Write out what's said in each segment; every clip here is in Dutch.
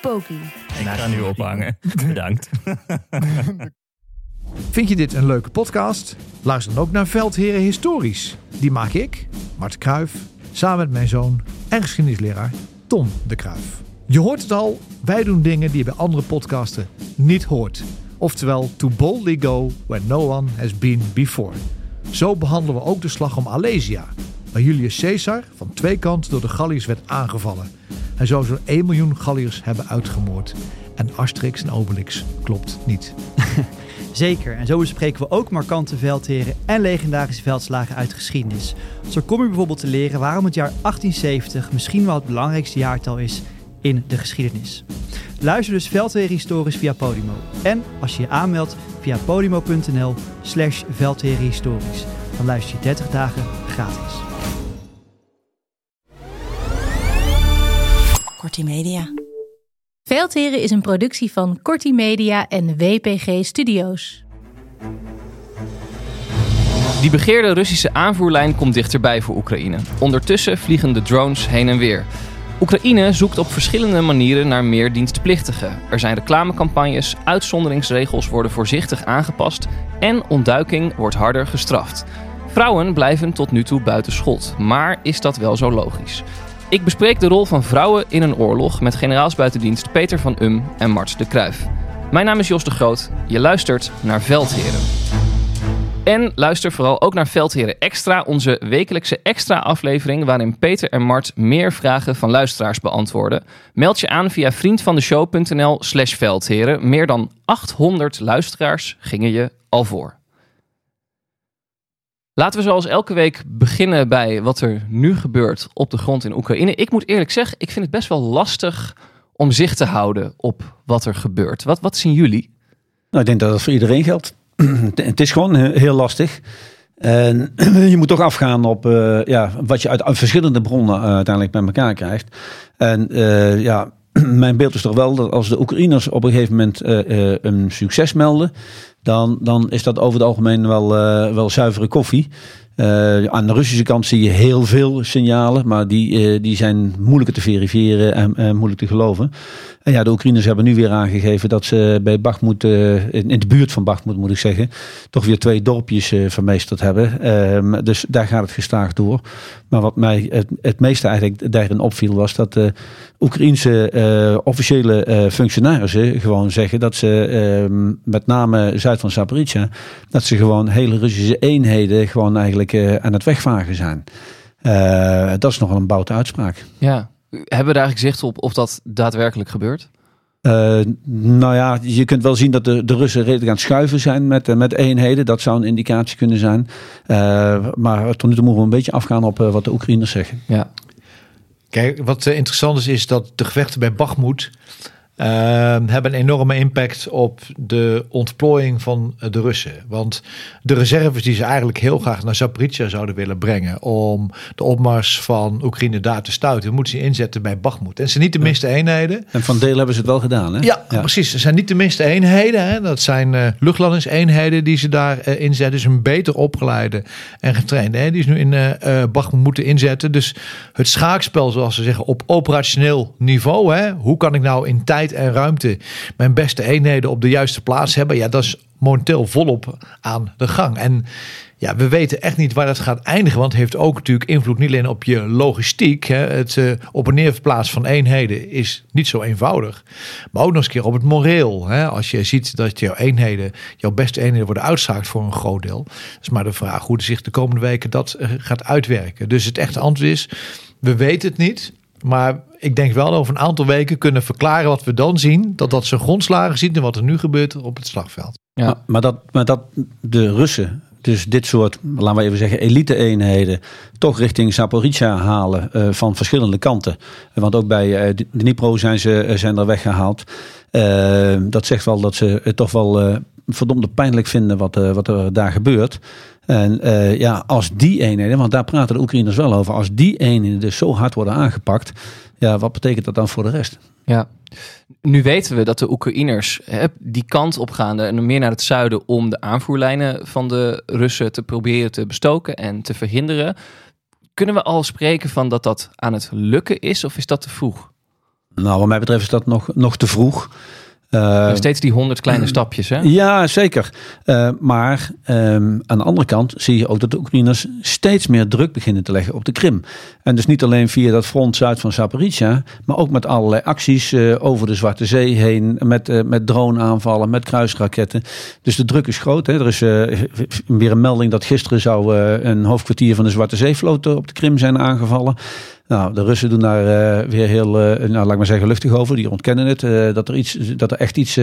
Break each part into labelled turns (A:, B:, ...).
A: Poki.
B: Ik ga nu ophangen. Bedankt.
C: Vind je dit een leuke podcast? Luister dan ook naar Veldheren Historisch. Die maak ik, Mart Kruif, samen met mijn zoon en geschiedenisleraar Tom de Kruif. Je hoort het al, wij doen dingen die je bij andere podcasten niet hoort. Oftewel, to boldly go where no one has been before. Zo behandelen we ook de slag om Alesia, waar Julius Caesar van twee kanten door de Galliërs werd aangevallen. Hij zou zo'n 1 miljoen Galliërs hebben uitgemoord. En Asterix en Obelix klopt niet.
D: Zeker, en zo bespreken we ook markante veldheren en legendarische veldslagen uit de geschiedenis. Zo kom je bijvoorbeeld te leren waarom het jaar 1870 misschien wel het belangrijkste jaartal is in de geschiedenis. Luister dus Veldheren Historisch via Podimo. En als je je aanmeldt via podimo.nl slash Historisch. Dan luister je 30 dagen gratis.
E: Kortie Media.
F: Veldheren is een productie van Corti Media en WPG Studios.
G: Die begeerde Russische aanvoerlijn komt dichterbij voor Oekraïne. Ondertussen vliegen de drones heen en weer. Oekraïne zoekt op verschillende manieren naar meer dienstplichtigen. Er zijn reclamecampagnes, uitzonderingsregels worden voorzichtig aangepast en ontduiking wordt harder gestraft. Vrouwen blijven tot nu toe buiten schot, maar is dat wel zo logisch? Ik bespreek de rol van vrouwen in een oorlog met generaals buitendienst Peter van Um en Mart de Kruif. Mijn naam is Jos de Groot. Je luistert naar Veldheren. En luister vooral ook naar Veldheren Extra, onze wekelijkse extra aflevering waarin Peter en Mart meer vragen van luisteraars beantwoorden. Meld je aan via vriendvandeshow.nl slash veldheren. Meer dan 800 luisteraars gingen je al voor. Laten we zoals elke week beginnen bij wat er nu gebeurt op de grond in Oekraïne. Ik moet eerlijk zeggen, ik vind het best wel lastig om zicht te houden op wat er gebeurt. Wat, wat zien jullie?
H: Nou, ik denk dat dat voor iedereen geldt. het is gewoon he- heel lastig. En je moet toch afgaan op eh, ja, wat je uit, verschillende bronnen eh, uiteindelijk bij elkaar krijgt. En eh, ja, mijn beeld is toch wel dat als de Oekraïners op een gegeven moment eh, eh, een succes melden, dan, dan is dat over het algemeen wel, eh, wel zuivere koffie. Eh, aan de Russische kant zie je heel veel signalen, maar die, eh, die zijn moeilijker te verifiëren en moeilijk te geloven. Ja, de Oekraïners hebben nu weer aangegeven dat ze bij Bakhmut, eh, in, de buurt van Bakhmut moet ik zeggen, toch weer twee dorpjes eh, vermeesterd hebben. Ehm, dus daar gaat het gestaag door. Maar wat mij het, meeste eigenlijk daarin opviel was dat de Oekraïense eh, officiële functionarissen gewoon zeggen dat ze ehm, met name zuid van Zaporizhia, dat ze gewoon hele Russische eenheden gewoon eigenlijk aan het wegvagen zijn. Dat is nogal een boute uitspraak.
G: Ja. Hebben we daar eigenlijk zicht op of dat daadwerkelijk gebeurt?
H: Eh, nou ja, je kunt wel zien dat de, de Russen redelijk aan het schuiven zijn met, eh, met eenheden. Dat zou een indicatie kunnen zijn. Eh, maar tot nu toe moeten we een beetje afgaan op wat de Oekraïners zeggen.
G: Ja.
I: Kijk, wat interessant is, is dat de gevechten bij Bakhmut eh, hebben een enorme impact op de ontplooiing van de Russen. Want de reserves die ze eigenlijk heel graag naar Zaporizhia zouden willen brengen om de opmars van Oekraïne daar te stuiten, moeten ze inzetten bij Bakhmut. En zijn niet de minste eenheden.
H: En van deel hebben ze het wel gedaan, hè?
I: Ja, precies. Het zijn niet de minste eenheden. Hè. Dat zijn eh luchtlandingseenheden die ze daar eh, inzetten. Dus een beter opgeleide en getrainde. Hè. Die is nu in eh eh, Bakhmut moeten inzetten. Dus het schaakspel, zoals ze zeggen, op operationeel niveau. Hè. Hoe kan ik nou in tijd en ruimte mijn beste eenheden op de juiste plaats hebben? Ja, dat is momenteel volop aan de gang. En ja, we weten echt niet waar dat gaat eindigen. Want het heeft ook natuurlijk invloed niet alleen op je logistiek. Hè. Het uh, op en neer verplaatsen van eenheden is niet zo eenvoudig. Maar ook nog eens een keer op het moreel. Hè. Als je ziet dat jouw eenheden, jouw beste eenheden worden uitzaakt voor een groot deel. is maar de vraag hoe zich de komende weken dat uh, gaat uitwerken. Dus het echte antwoord is, we weten het niet. Maar ik denk wel dat over een aantal weken kunnen verklaren wat we dan zien. Dat dat zijn grondslagen ziet en wat er nu gebeurt op het slagveld.
H: Ja. Maar, maar, dat, maar dat de Russen dus dit soort, laten we even zeggen, elite-eenheden toch richting Zaporizhia halen uh, van verschillende kanten. Want ook bij uh, Dnipro zijn ze uh, zijn er weggehaald. dat zegt wel dat ze het toch wel verdomde pijnlijk vinden wat, wat er daar gebeurt. En ja, als die eenheden, want daar praten de Oekraïners wel over, als die eenheden dus zo hard worden aangepakt, ja, wat betekent dat dan voor de rest?
G: Ja, nu weten we dat de Oekraïners hè, die kant op gaan, en meer naar het zuiden, om de aanvoerlijnen van de Russen te proberen te bestoken en te verhinderen. Kunnen we al spreken van dat dat aan het lukken is, of is dat te vroeg?
H: Nou, wat mij betreft is dat nog, nog te vroeg.
G: Uh, steeds die honderd kleine stapjes, hè?
H: Ja, zeker. Uh, maar um, aan de andere kant zie je ook dat de Oekraïners steeds meer druk beginnen te leggen op de Krim. En dus niet alleen via dat front zuid van Zaporizhia, maar ook met allerlei acties uh, over de Zwarte Zee heen, met, met droneaanvallen, met kruisraketten. Dus de druk is groot. Hè? Er is weer een melding dat gisteren zou een hoofdkwartier van de Zwarte Zeevloot op de Krim zijn aangevallen. Nou, de Russen doen daar uh, weer heel, uh, nou, laat ik maar zeggen, luchtig over. Die ontkennen het, uh, dat, er iets, dat er echt iets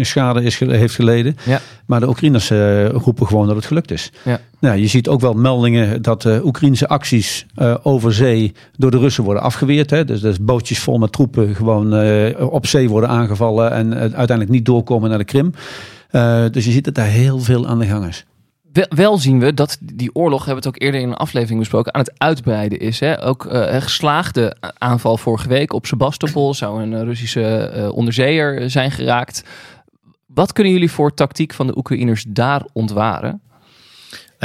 H: schade is, heeft geleden.
G: Ja.
H: Maar de Oekraïners roepen gewoon dat het gelukt is.
G: Ja.
H: Nou, je ziet ook wel meldingen dat Oekraïnse acties over zee door de Russen worden afgeweerd. Hè. Dus, dus bootjes vol met troepen gewoon op zee worden aangevallen en uiteindelijk niet doorkomen naar de Krim. dus je ziet dat daar heel veel aan de gang is
G: wel zien we dat die oorlog, hebben we het ook eerder in een aflevering besproken, aan het uitbreiden is. Hè? Ook uh, geslaagde aanval vorige week op Sebastopol zou een Russische uh, onderzeeër zijn geraakt. Wat kunnen jullie voor tactiek van de Oekraïners daar ontwaren?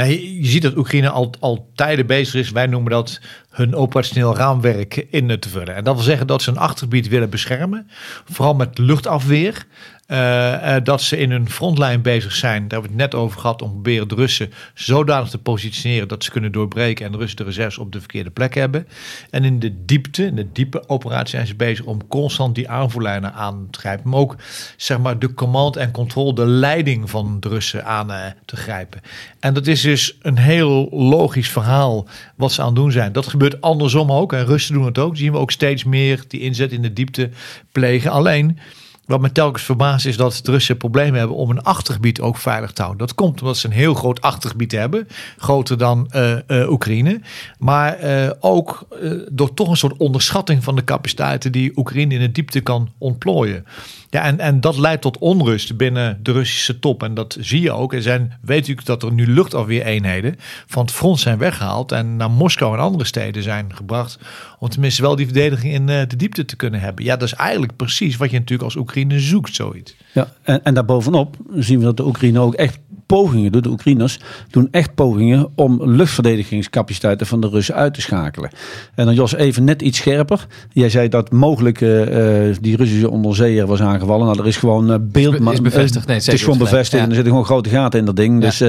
I: Je ziet dat Oekraïne al, al tijden bezig is. Wij noemen dat hun operationeel raamwerk in te vullen. En dat wil zeggen dat ze een achtergebied willen beschermen. Vooral met luchtafweer. Uh, uh, dat ze in hun frontlijn bezig zijn, daar hebben we het net over gehad, om proberen de Russen zodanig te positioneren dat ze kunnen doorbreken en de Russen de reserves op de verkeerde plek hebben. En in de diepte, in de diepe operatie zijn ze bezig om constant die aanvoerlijnen aan te grijpen. Maar ook zeg maar de command en control, de leiding van de Russen aan uh, te grijpen. En dat is dus een heel logisch verhaal wat ze aan het doen zijn. Dat gebeurt andersom ook en Russen doen het ook. Zien we ook steeds meer die inzet in de diepte plegen. Alleen wat me telkens verbaast is dat de Russen problemen hebben om een achtergebied ook veilig te houden. Dat komt omdat ze een heel groot achtergebied hebben, groter dan uh, uh, Oekraïne. Maar uh, ook door toch een soort onderschatting van de capaciteiten die Oekraïne in de diepte kan ontplooien. Ja, en, en dat leidt tot onrust binnen de Russische top. En dat zie je ook. Er zijn, weet u dat er nu luchtafweereenheden van het front zijn weggehaald en naar Moskou en andere steden zijn gebracht. Om tenminste wel die verdediging in de diepte te kunnen hebben. Ja, dat is eigenlijk precies wat je natuurlijk als Oekraïne zoekt, zoiets.
H: Ja, en, en daarbovenop zien we dat de Oekraïne ook echt pogingen doen. De Oekraïners doen echt pogingen om luchtverdedigingscapaciteiten van de Russen uit te schakelen. En dan Jos, even net iets scherper. Jij zei dat mogelijk uh, die Russische onderzeeër was aangevallen. Nou, er is gewoon uh, beeld...
G: Is bevestigd. Nee,
H: het is gewoon bevestigd. Ja. En er zitten gewoon grote gaten in dat ding. Ja. Dus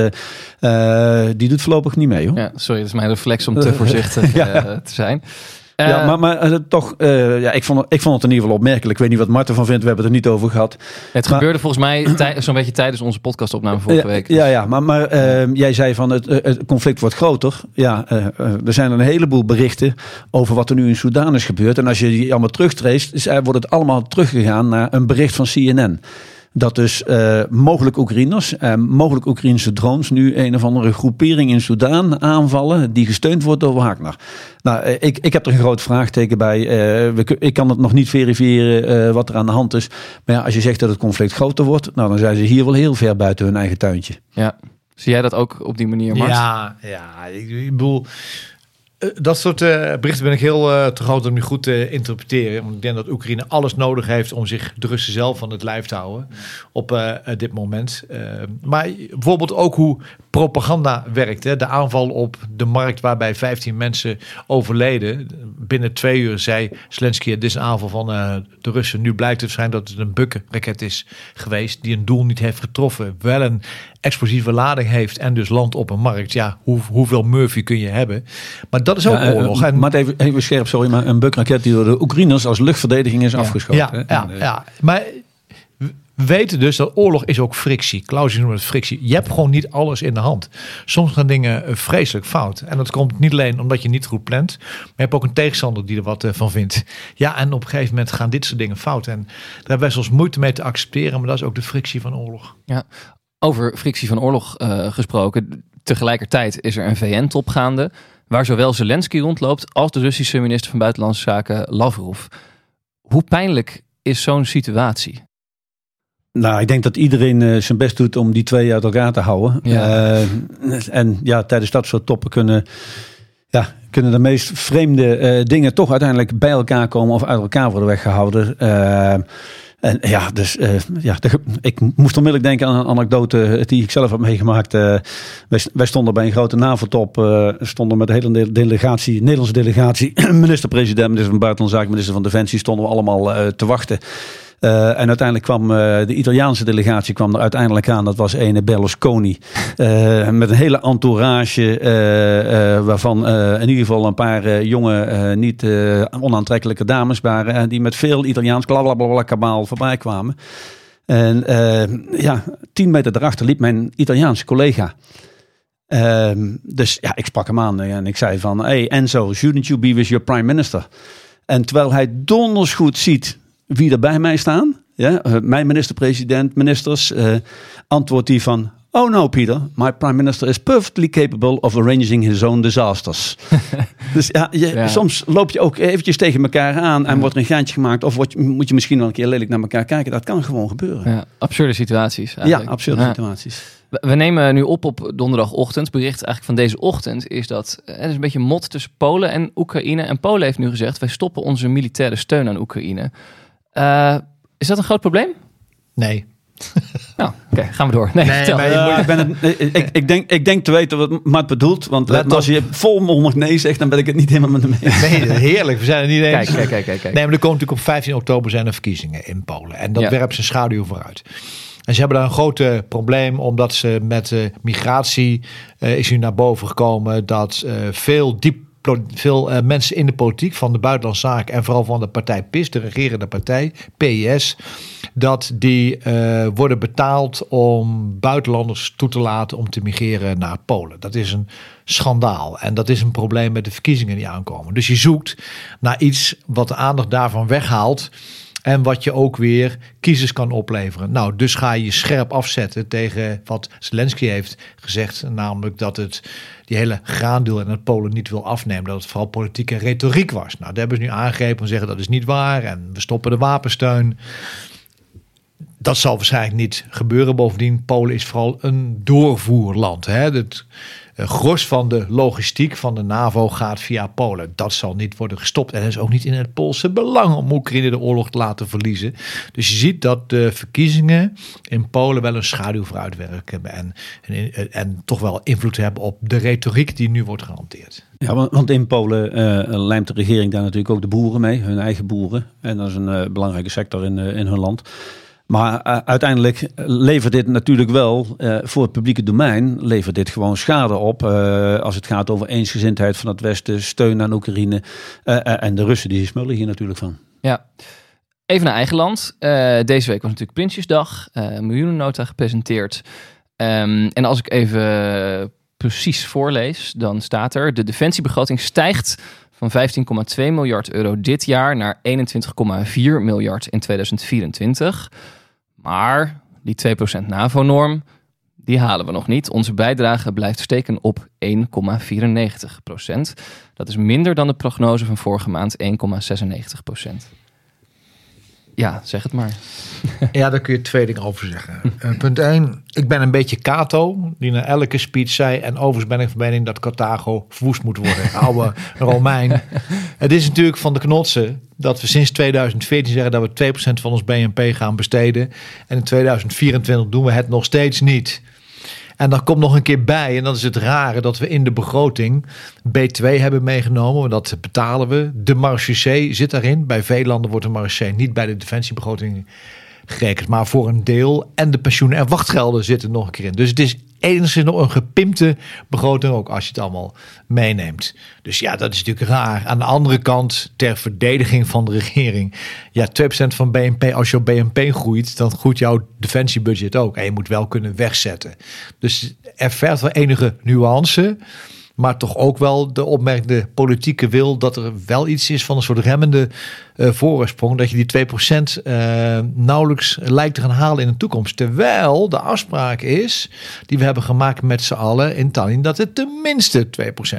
H: uh, die doet voorlopig niet mee, hoor.
G: Ja, sorry, dat is mijn reflex om te voorzichtig ja. te zijn.
H: Ja, maar, maar uh, toch, uh, ja, ik, vond, ik vond het in ieder geval opmerkelijk. Ik weet niet wat Marten van vindt, we hebben het er niet over gehad.
G: Het maar, gebeurde volgens mij zo'n beetje tijdens onze podcastopname vorige week.
H: Ja, ja maar, maar uh, jij zei van het, het, conflict wordt groter. Ja, er zijn een heleboel berichten over wat er nu in Soedan is gebeurd. En als je die allemaal terugtreest, wordt het allemaal teruggegaan naar een bericht van CNN dat dus uh, mogelijk Oekraïners, uh, mogelijk Oekraïnse drones nu een of andere groepering in Soedan aanvallen die gesteund wordt door Wagner. Nou, uh, ik, ik heb er een groot vraagteken bij. We, ik kan het nog niet verifiëren wat er aan de hand is. Maar ja, als je zegt dat het conflict groter wordt, nou, dan zijn ze hier wel heel ver buiten hun eigen tuintje.
G: Ja. Zie jij dat ook op die manier, Mars?
I: Ja, ja, ik, ik bedoel eh, dat soort eh, berichten ben ik heel uh, te groot om nu goed te interpreteren. Want ik denk dat Oekraïne alles nodig heeft om zich de Russen zelf van het lijf te houden op dit moment. maar bijvoorbeeld ook hoe propaganda werkt. Hè? De aanval op de markt waarbij 15 mensen overleden. Binnen twee uur zei Zelensky, dit is een aanval van de Russen. Nu blijkt het zijn dat het een bukkenraket is geweest die een doel niet heeft getroffen. Wel een explosieve lading heeft en dus landt op een markt. Ja, hoe, hoeveel Murphy kun je hebben? Maar dat is ook
H: ja,
I: oorlog.
H: En, maar even, even scherp, sorry, maar een bukraket die door de Oekraïners als luchtverdediging is
I: ja,
H: afgeschoten.
I: Ja, ja, ja, maar we weten dus dat oorlog is ook frictie. Clausius noemt het frictie. Je hebt gewoon niet alles in de hand. Soms gaan dingen vreselijk fout. En dat komt niet alleen omdat je niet goed plant. Maar je hebt ook een tegenstander die er wat van vindt. Ja, en op een gegeven moment gaan dit soort dingen fout. En daar hebben wij soms moeite mee te accepteren. Maar dat is ook de frictie van oorlog.
G: Ja, over frictie van oorlog uh, gesproken. Tegelijkertijd is er een VN-top gaande waar zowel Zelensky rondloopt als de Russische minister van Buitenlandse Zaken Lavrov. Hoe pijnlijk is zo'n situatie?
H: Nou, ik denk dat iedereen uh, zijn best doet om die twee uit elkaar te houden. Ja. Uh, en ja, tijdens dat soort toppen kunnen, ja, kunnen de meest vreemde dingen toch uiteindelijk bij elkaar komen of uit elkaar worden weggehouden. En ja, dus uh, ja, ik moest onmiddellijk denken aan een anekdote die ik zelf heb meegemaakt. Uh, wij, wij, stonden bij een grote NAVO-top, stonden met de hele delegatie, Nederlandse delegatie, minister-president, minister van Buitenlandse Zaken, minister van Defensie, stonden we allemaal te wachten. Uh, en uiteindelijk kwam uh, de Italiaanse delegatie kwam er uiteindelijk aan. Dat was ene Berlusconi. Uh, met een hele entourage. waarvan in ieder geval een paar jonge, niet onaantrekkelijke dames waren. En die met veel Italiaans blablabla kabaal voorbij kwamen. En ja, tien meter daarachter liep mijn Italiaanse collega. dus ja, ik sprak hem aan en ik zei van... Hey Enzo, shouldn't you be with your prime minister? En terwijl hij donders goed ziet wie er bij mij staan, ja, uh, mijn minister-president, ministers, uh, antwoordt die van, oh no Peter, my prime minister is perfectly capable of arranging his own disasters. dus ja, je, ja, soms loop je ook eventjes tegen elkaar aan en ja. wordt er een gaantje gemaakt of wordt, moet je misschien wel een keer lelijk naar elkaar kijken. Dat kan gewoon gebeuren.
G: Ja, absurde situaties.
H: Eigenlijk. Ja, absurde situaties.
G: We nemen nu op op donderdagochtend. Bericht eigenlijk van deze ochtend is dat er is een beetje mot tussen Polen en Oekraïne. En Polen heeft nu gezegd: wij stoppen onze militaire steun aan Oekraïne. Uh, is dat een groot probleem?
I: Nee.
G: Nou, oké, okay, gaan we door. Nee,
H: maar ik, ben het, ik, ik, denk, ik denk te weten wat Mart bedoelt. Want Let als je volmondig nee zegt, dan ben ik het niet helemaal met hem eens.
I: Nee, heerlijk. We zijn er niet eens.
G: Kijk, kijk, kijk, kijk. Nee,
I: maar er komt natuurlijk op 15 oktober zijn er verkiezingen in Polen. En dat ja. werpt zijn schaduw vooruit. En ze hebben daar een groot uh, probleem, omdat ze met uh, migratie uh, is nu naar boven gekomen dat veel diep veel uh, mensen in de politiek van de buitenlandse zaken en vooral van de partij PIS, de regerende partij, PIS, dat die uh, worden betaald om buitenlanders toe te laten om te migreren naar Polen. Dat is een schandaal en dat is een probleem met de verkiezingen die aankomen. Dus je zoekt naar iets wat de aandacht daarvan weghaalt. En wat je ook weer kiezers kan opleveren. Nou, dus ga je scherp afzetten tegen wat Zelensky heeft gezegd. Namelijk dat het die hele graandeel en het Polen niet wil afnemen. Dat het vooral politieke retoriek was. Nou, daar hebben ze nu aangegrepen en zeggen dat is niet waar. En we stoppen de wapensteun. Dat zal waarschijnlijk niet gebeuren. Bovendien, Polen is vooral een doorvoerland. Hè? Een gros van de logistiek van de NAVO gaat via Polen. Dat zal niet worden gestopt. En het is ook niet in het Poolse belang om Oekraïne de oorlog te laten verliezen. Dus je ziet dat de verkiezingen in Polen wel een schaduw vooruitwerken. En, en, en toch wel invloed hebben op de retoriek die nu wordt gehanteerd.
H: Ja, want in Polen uh, lijmt de regering daar natuurlijk ook de boeren mee, hun eigen boeren. En dat is een uh, belangrijke sector in, in hun land. Maar uh, uiteindelijk levert dit natuurlijk wel uh, voor het publieke domein levert dit gewoon schade op. Als het gaat over eensgezindheid van het Westen, steun aan Oekraïne. en de Russen die smullen hier natuurlijk van.
G: Ja. Even naar eigen land. deze week was natuurlijk Prinsjesdag. miljoenennota gepresenteerd. Um, en als ik even precies voorlees, dan staat er: de defensiebegroting stijgt van 15,2 miljard euro dit jaar naar 21,4 miljard in 2024. Maar die 2% NAVO-norm, die halen we nog niet. Onze bijdrage blijft steken op 1,94%. Dat is minder dan de prognose van vorige maand 1,96%. Ja, zeg het maar.
I: Ja, daar kun je twee dingen over zeggen. Uh, punt 1. Ik ben een beetje Cato, die na elke speech zei... en overigens ben ik van mening dat Carthago verwoest moet worden. Oude Romein. Het is natuurlijk van de knotsen dat we sinds 2014 zeggen... dat we 2% van ons BNP gaan besteden. En in 2024 doen we het nog steeds niet. En dan komt nog een keer bij, en dat is het rare, dat we in de begroting B2 hebben meegenomen. Dat betalen we. De marge zit daarin. Bij veel landen wordt de marge niet bij de defensiebegroting gerekend, maar voor een deel. En de pensioenen en wachtgelden zitten nog een keer in. Dus het is enigszins nog een gepimpte begroting ook als je het allemaal meeneemt. Dus ja, dat is natuurlijk raar. Aan de andere kant, ter verdediging van de regering. Ja, 2% van BNP, als jouw BNP groeit, dan groeit jouw defensiebudget ook. En je moet wel kunnen wegzetten. Dus er vergt wel enige nuance. Maar toch ook wel de opmerkende politieke wil dat er wel iets is van een soort remmende uh, voorsprong. Dat je die 2% uh, nauwelijks lijkt te gaan halen in de toekomst. Terwijl de afspraak is, die we hebben gemaakt met z'n allen in Tallinn, dat het tenminste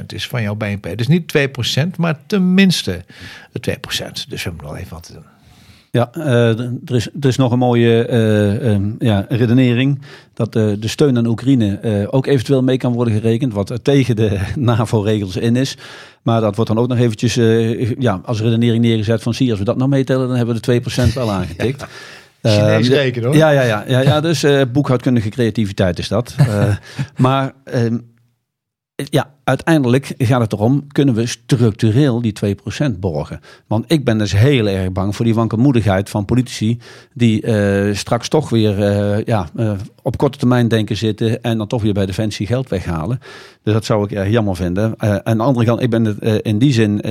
I: 2% is van jouw BNP. Dus niet 2%, maar tenminste 2%. Dus we hebben nog even wat te doen.
H: Ja, uh, er, is, er is nog een mooie uh, um, ja, redenering dat uh, de steun aan Oekraïne ook eventueel mee kan worden gerekend, wat tegen de NAVO-regels in is. Maar dat wordt dan ook nog eventjes ja, als redenering neergezet van zie, als we dat nou meetellen, dan hebben we de 2% wel aangetikt.
I: ja. Chinees rekenen hoor.
H: Ja, ja, ja, ja, ja dus boekhoudkundige creativiteit is dat. maar ehm, ja, uiteindelijk gaat het erom, kunnen we structureel die 2% borgen? Want ik ben dus heel erg bang voor die wankelmoedigheid van politici die uh, straks toch weer uh, ja, uh, op korte termijn denken zitten en dan toch weer bij Defensie geld weghalen. Dus dat zou ik erg jammer vinden. aan de andere kant, ik ben het in die zin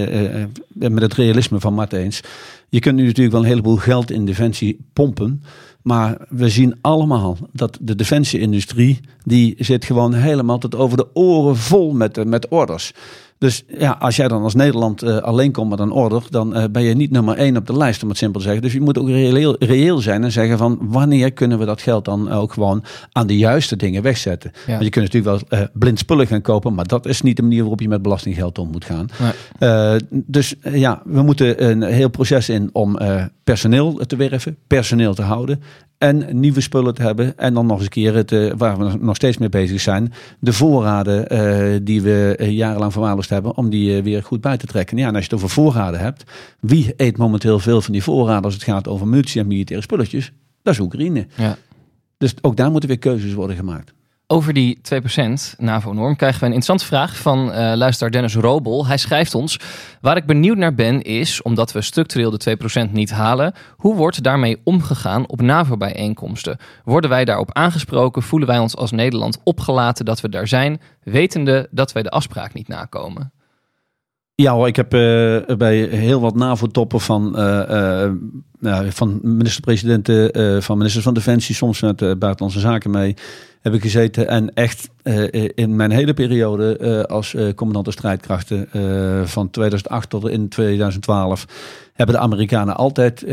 H: met het realisme van Mart eens. Je kunt nu natuurlijk wel een heleboel geld in Defensie pompen. Maar we zien allemaal dat de defensieindustrie, die zit gewoon helemaal tot over de oren vol met, met orders. Dus ja, als jij dan als Nederland uh, alleen komt met een order, dan uh, ben je niet nummer één op de lijst, om het simpel te zeggen. Dus je moet ook reëel, reëel zijn en zeggen van wanneer kunnen we dat geld dan ook gewoon aan de juiste dingen wegzetten. Ja. Want je kunt natuurlijk wel uh, blind spullen gaan kopen, maar dat is niet de manier waarop je met belastinggeld om moet gaan. Nee. dus ja, we moeten een heel proces in om personeel te werven, personeel te houden en nieuwe spullen te hebben. En dan nog eens een keer, het, uh, waar we nog steeds mee bezig zijn, de voorraden uh, die we uh, jarenlang verwaarloosd hebben, om die weer goed bij te trekken. Ja, en als je het over voorraden hebt, wie eet momenteel veel van die voorraden als het gaat over munitie en militaire spulletjes? Dat is Oekraïne. Ja. Dus ook daar moeten weer keuzes worden gemaakt.
G: Over die 2% NAVO-norm krijgen we een interessante vraag van uh, luisteraar Dennis Robel. Hij schrijft ons: Waar ik benieuwd naar ben is, omdat we structureel de 2% niet halen, hoe wordt daarmee omgegaan op NAVO-bijeenkomsten? Worden wij daarop aangesproken? Voelen wij ons als Nederland opgelaten dat we daar zijn, wetende dat wij de afspraak niet nakomen?
H: Ja hoor, ik heb uh, bij heel wat NAVO-toppen van, uh, uh, van minister-presidenten, van ministers van Defensie, soms met buitenlandse zaken mee, heb ik gezeten. En echt in mijn hele periode als commandant de strijdkrachten van 2008 tot in 2012 hebben de Amerikanen altijd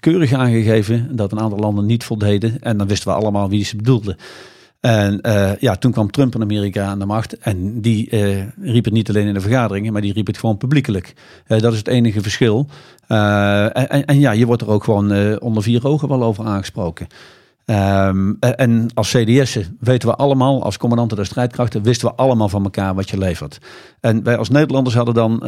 H: keurig aangegeven dat een aantal landen niet voldeden. En dan wisten we allemaal wie ze bedoelden. En ja, toen kwam Trump in Amerika aan de macht. En die riep het niet alleen in de vergaderingen, maar die riep het gewoon publiekelijk. Dat is het enige verschil. En, ja, je wordt er ook gewoon onder vier ogen wel over aangesproken. Um, en als CDS weten we allemaal, als commandanten der strijdkrachten, wisten we allemaal van elkaar wat je levert. En wij als Nederlanders hadden dan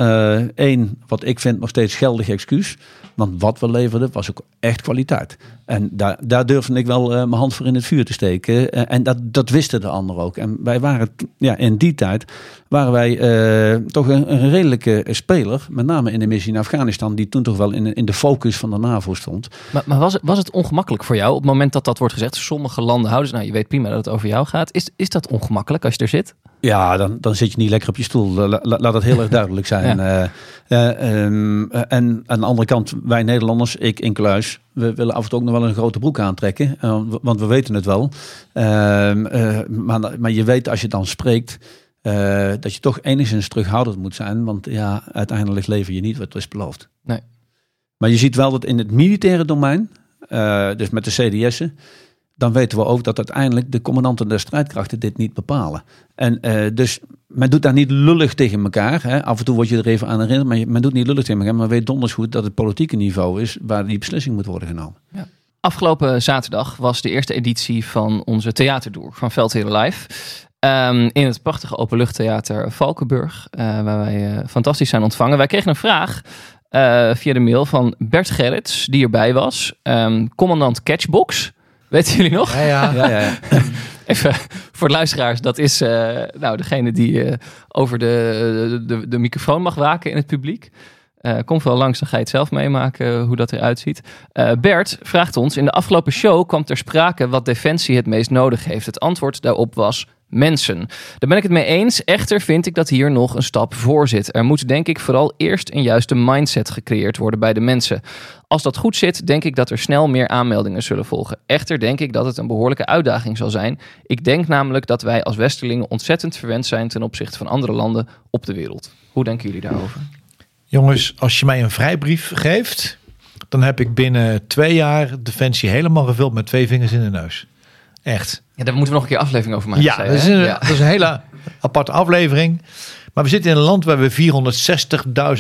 H: één, wat ik vind nog steeds geldig excuus. Want wat we leverden was ook echt kwaliteit. En daar, daar durfde ik wel uh, mijn hand voor in het vuur te steken. En dat, dat wisten de anderen ook. En wij waren, ja, in die tijd waren wij uh, toch een, een, redelijke speler. Met name in de missie in Afghanistan, die toen toch wel in, in de focus van de NAVO stond.
G: Maar, maar was, het, was het ongemakkelijk voor jou op het moment dat dat wordt gezegd? Sommige landen houden, nou je weet prima dat het over jou gaat. Is, is dat ongemakkelijk als je er zit?
H: Ja, dan, dan zit je niet lekker op je stoel. La, laat het heel erg duidelijk zijn. ja. um, en aan de andere kant, wij Nederlanders, ik in kluis, we willen af en toe ook nog wel een grote broek aantrekken. Uh, want we weten het wel. Uh, maar, maar je weet als je dan spreekt. Dat je toch enigszins terughoudend moet zijn. Want ja, uiteindelijk lever je niet wat is beloofd.
G: Nee.
H: Maar je ziet wel dat in het militaire domein. dus met de CDS'en dan weten we ook dat uiteindelijk de commandanten der strijdkrachten dit niet bepalen. En eh, dus men doet daar niet lullig tegen elkaar. Hè. Af en toe word je er even aan herinnerd, maar men doet niet lullig tegen elkaar. Maar weet donders goed dat het politieke niveau is waar die beslissing moet worden genomen.
G: Afgelopen zaterdag was de eerste editie van onze theaterdoer van Veldheren Live. Ehm, in het prachtige openluchttheater Valkenburg, eh, waar wij eh, fantastisch zijn ontvangen. Wij kregen een vraag eh, via de mail van Bert Gerrits, die erbij was. Ehm, commandant Catchbox. Weten jullie nog?
I: Ja, ja.
H: Ja, ja, ja.
G: Even voor de luisteraars, dat is eh, nou, degene die eh, over de, de, de microfoon mag waken in het publiek. Eh kom wel langs, dan ga je het zelf meemaken hoe dat eruit ziet. Eh, Bert vraagt ons, in de afgelopen show kwam ter sprake wat Defensie het meest nodig heeft. Het antwoord daarop was mensen. Daar ben ik het mee eens. Echter vind ik dat hier nog een stap voor zit. Er moet denk ik vooral eerst een juiste mindset gecreëerd worden bij de mensen. Als dat goed zit, denk ik dat er snel meer aanmeldingen zullen volgen. Echter denk ik dat het een behoorlijke uitdaging zal zijn. Ik denk namelijk dat wij als Westerlingen ontzettend verwend zijn ten opzichte van andere landen op de wereld. Hoe denken jullie daarover?
I: Jongens, als je mij een vrijbrief geeft, dan heb ik binnen twee jaar Defensie helemaal gevuld met twee vingers in de neus. Echt.
G: Ja, daar moeten we nog een keer aflevering over maken.
I: Ja,
G: zei
I: dat is, een,
G: Ja.
I: dat is een hele aparte aflevering. Maar we zitten in een land waar we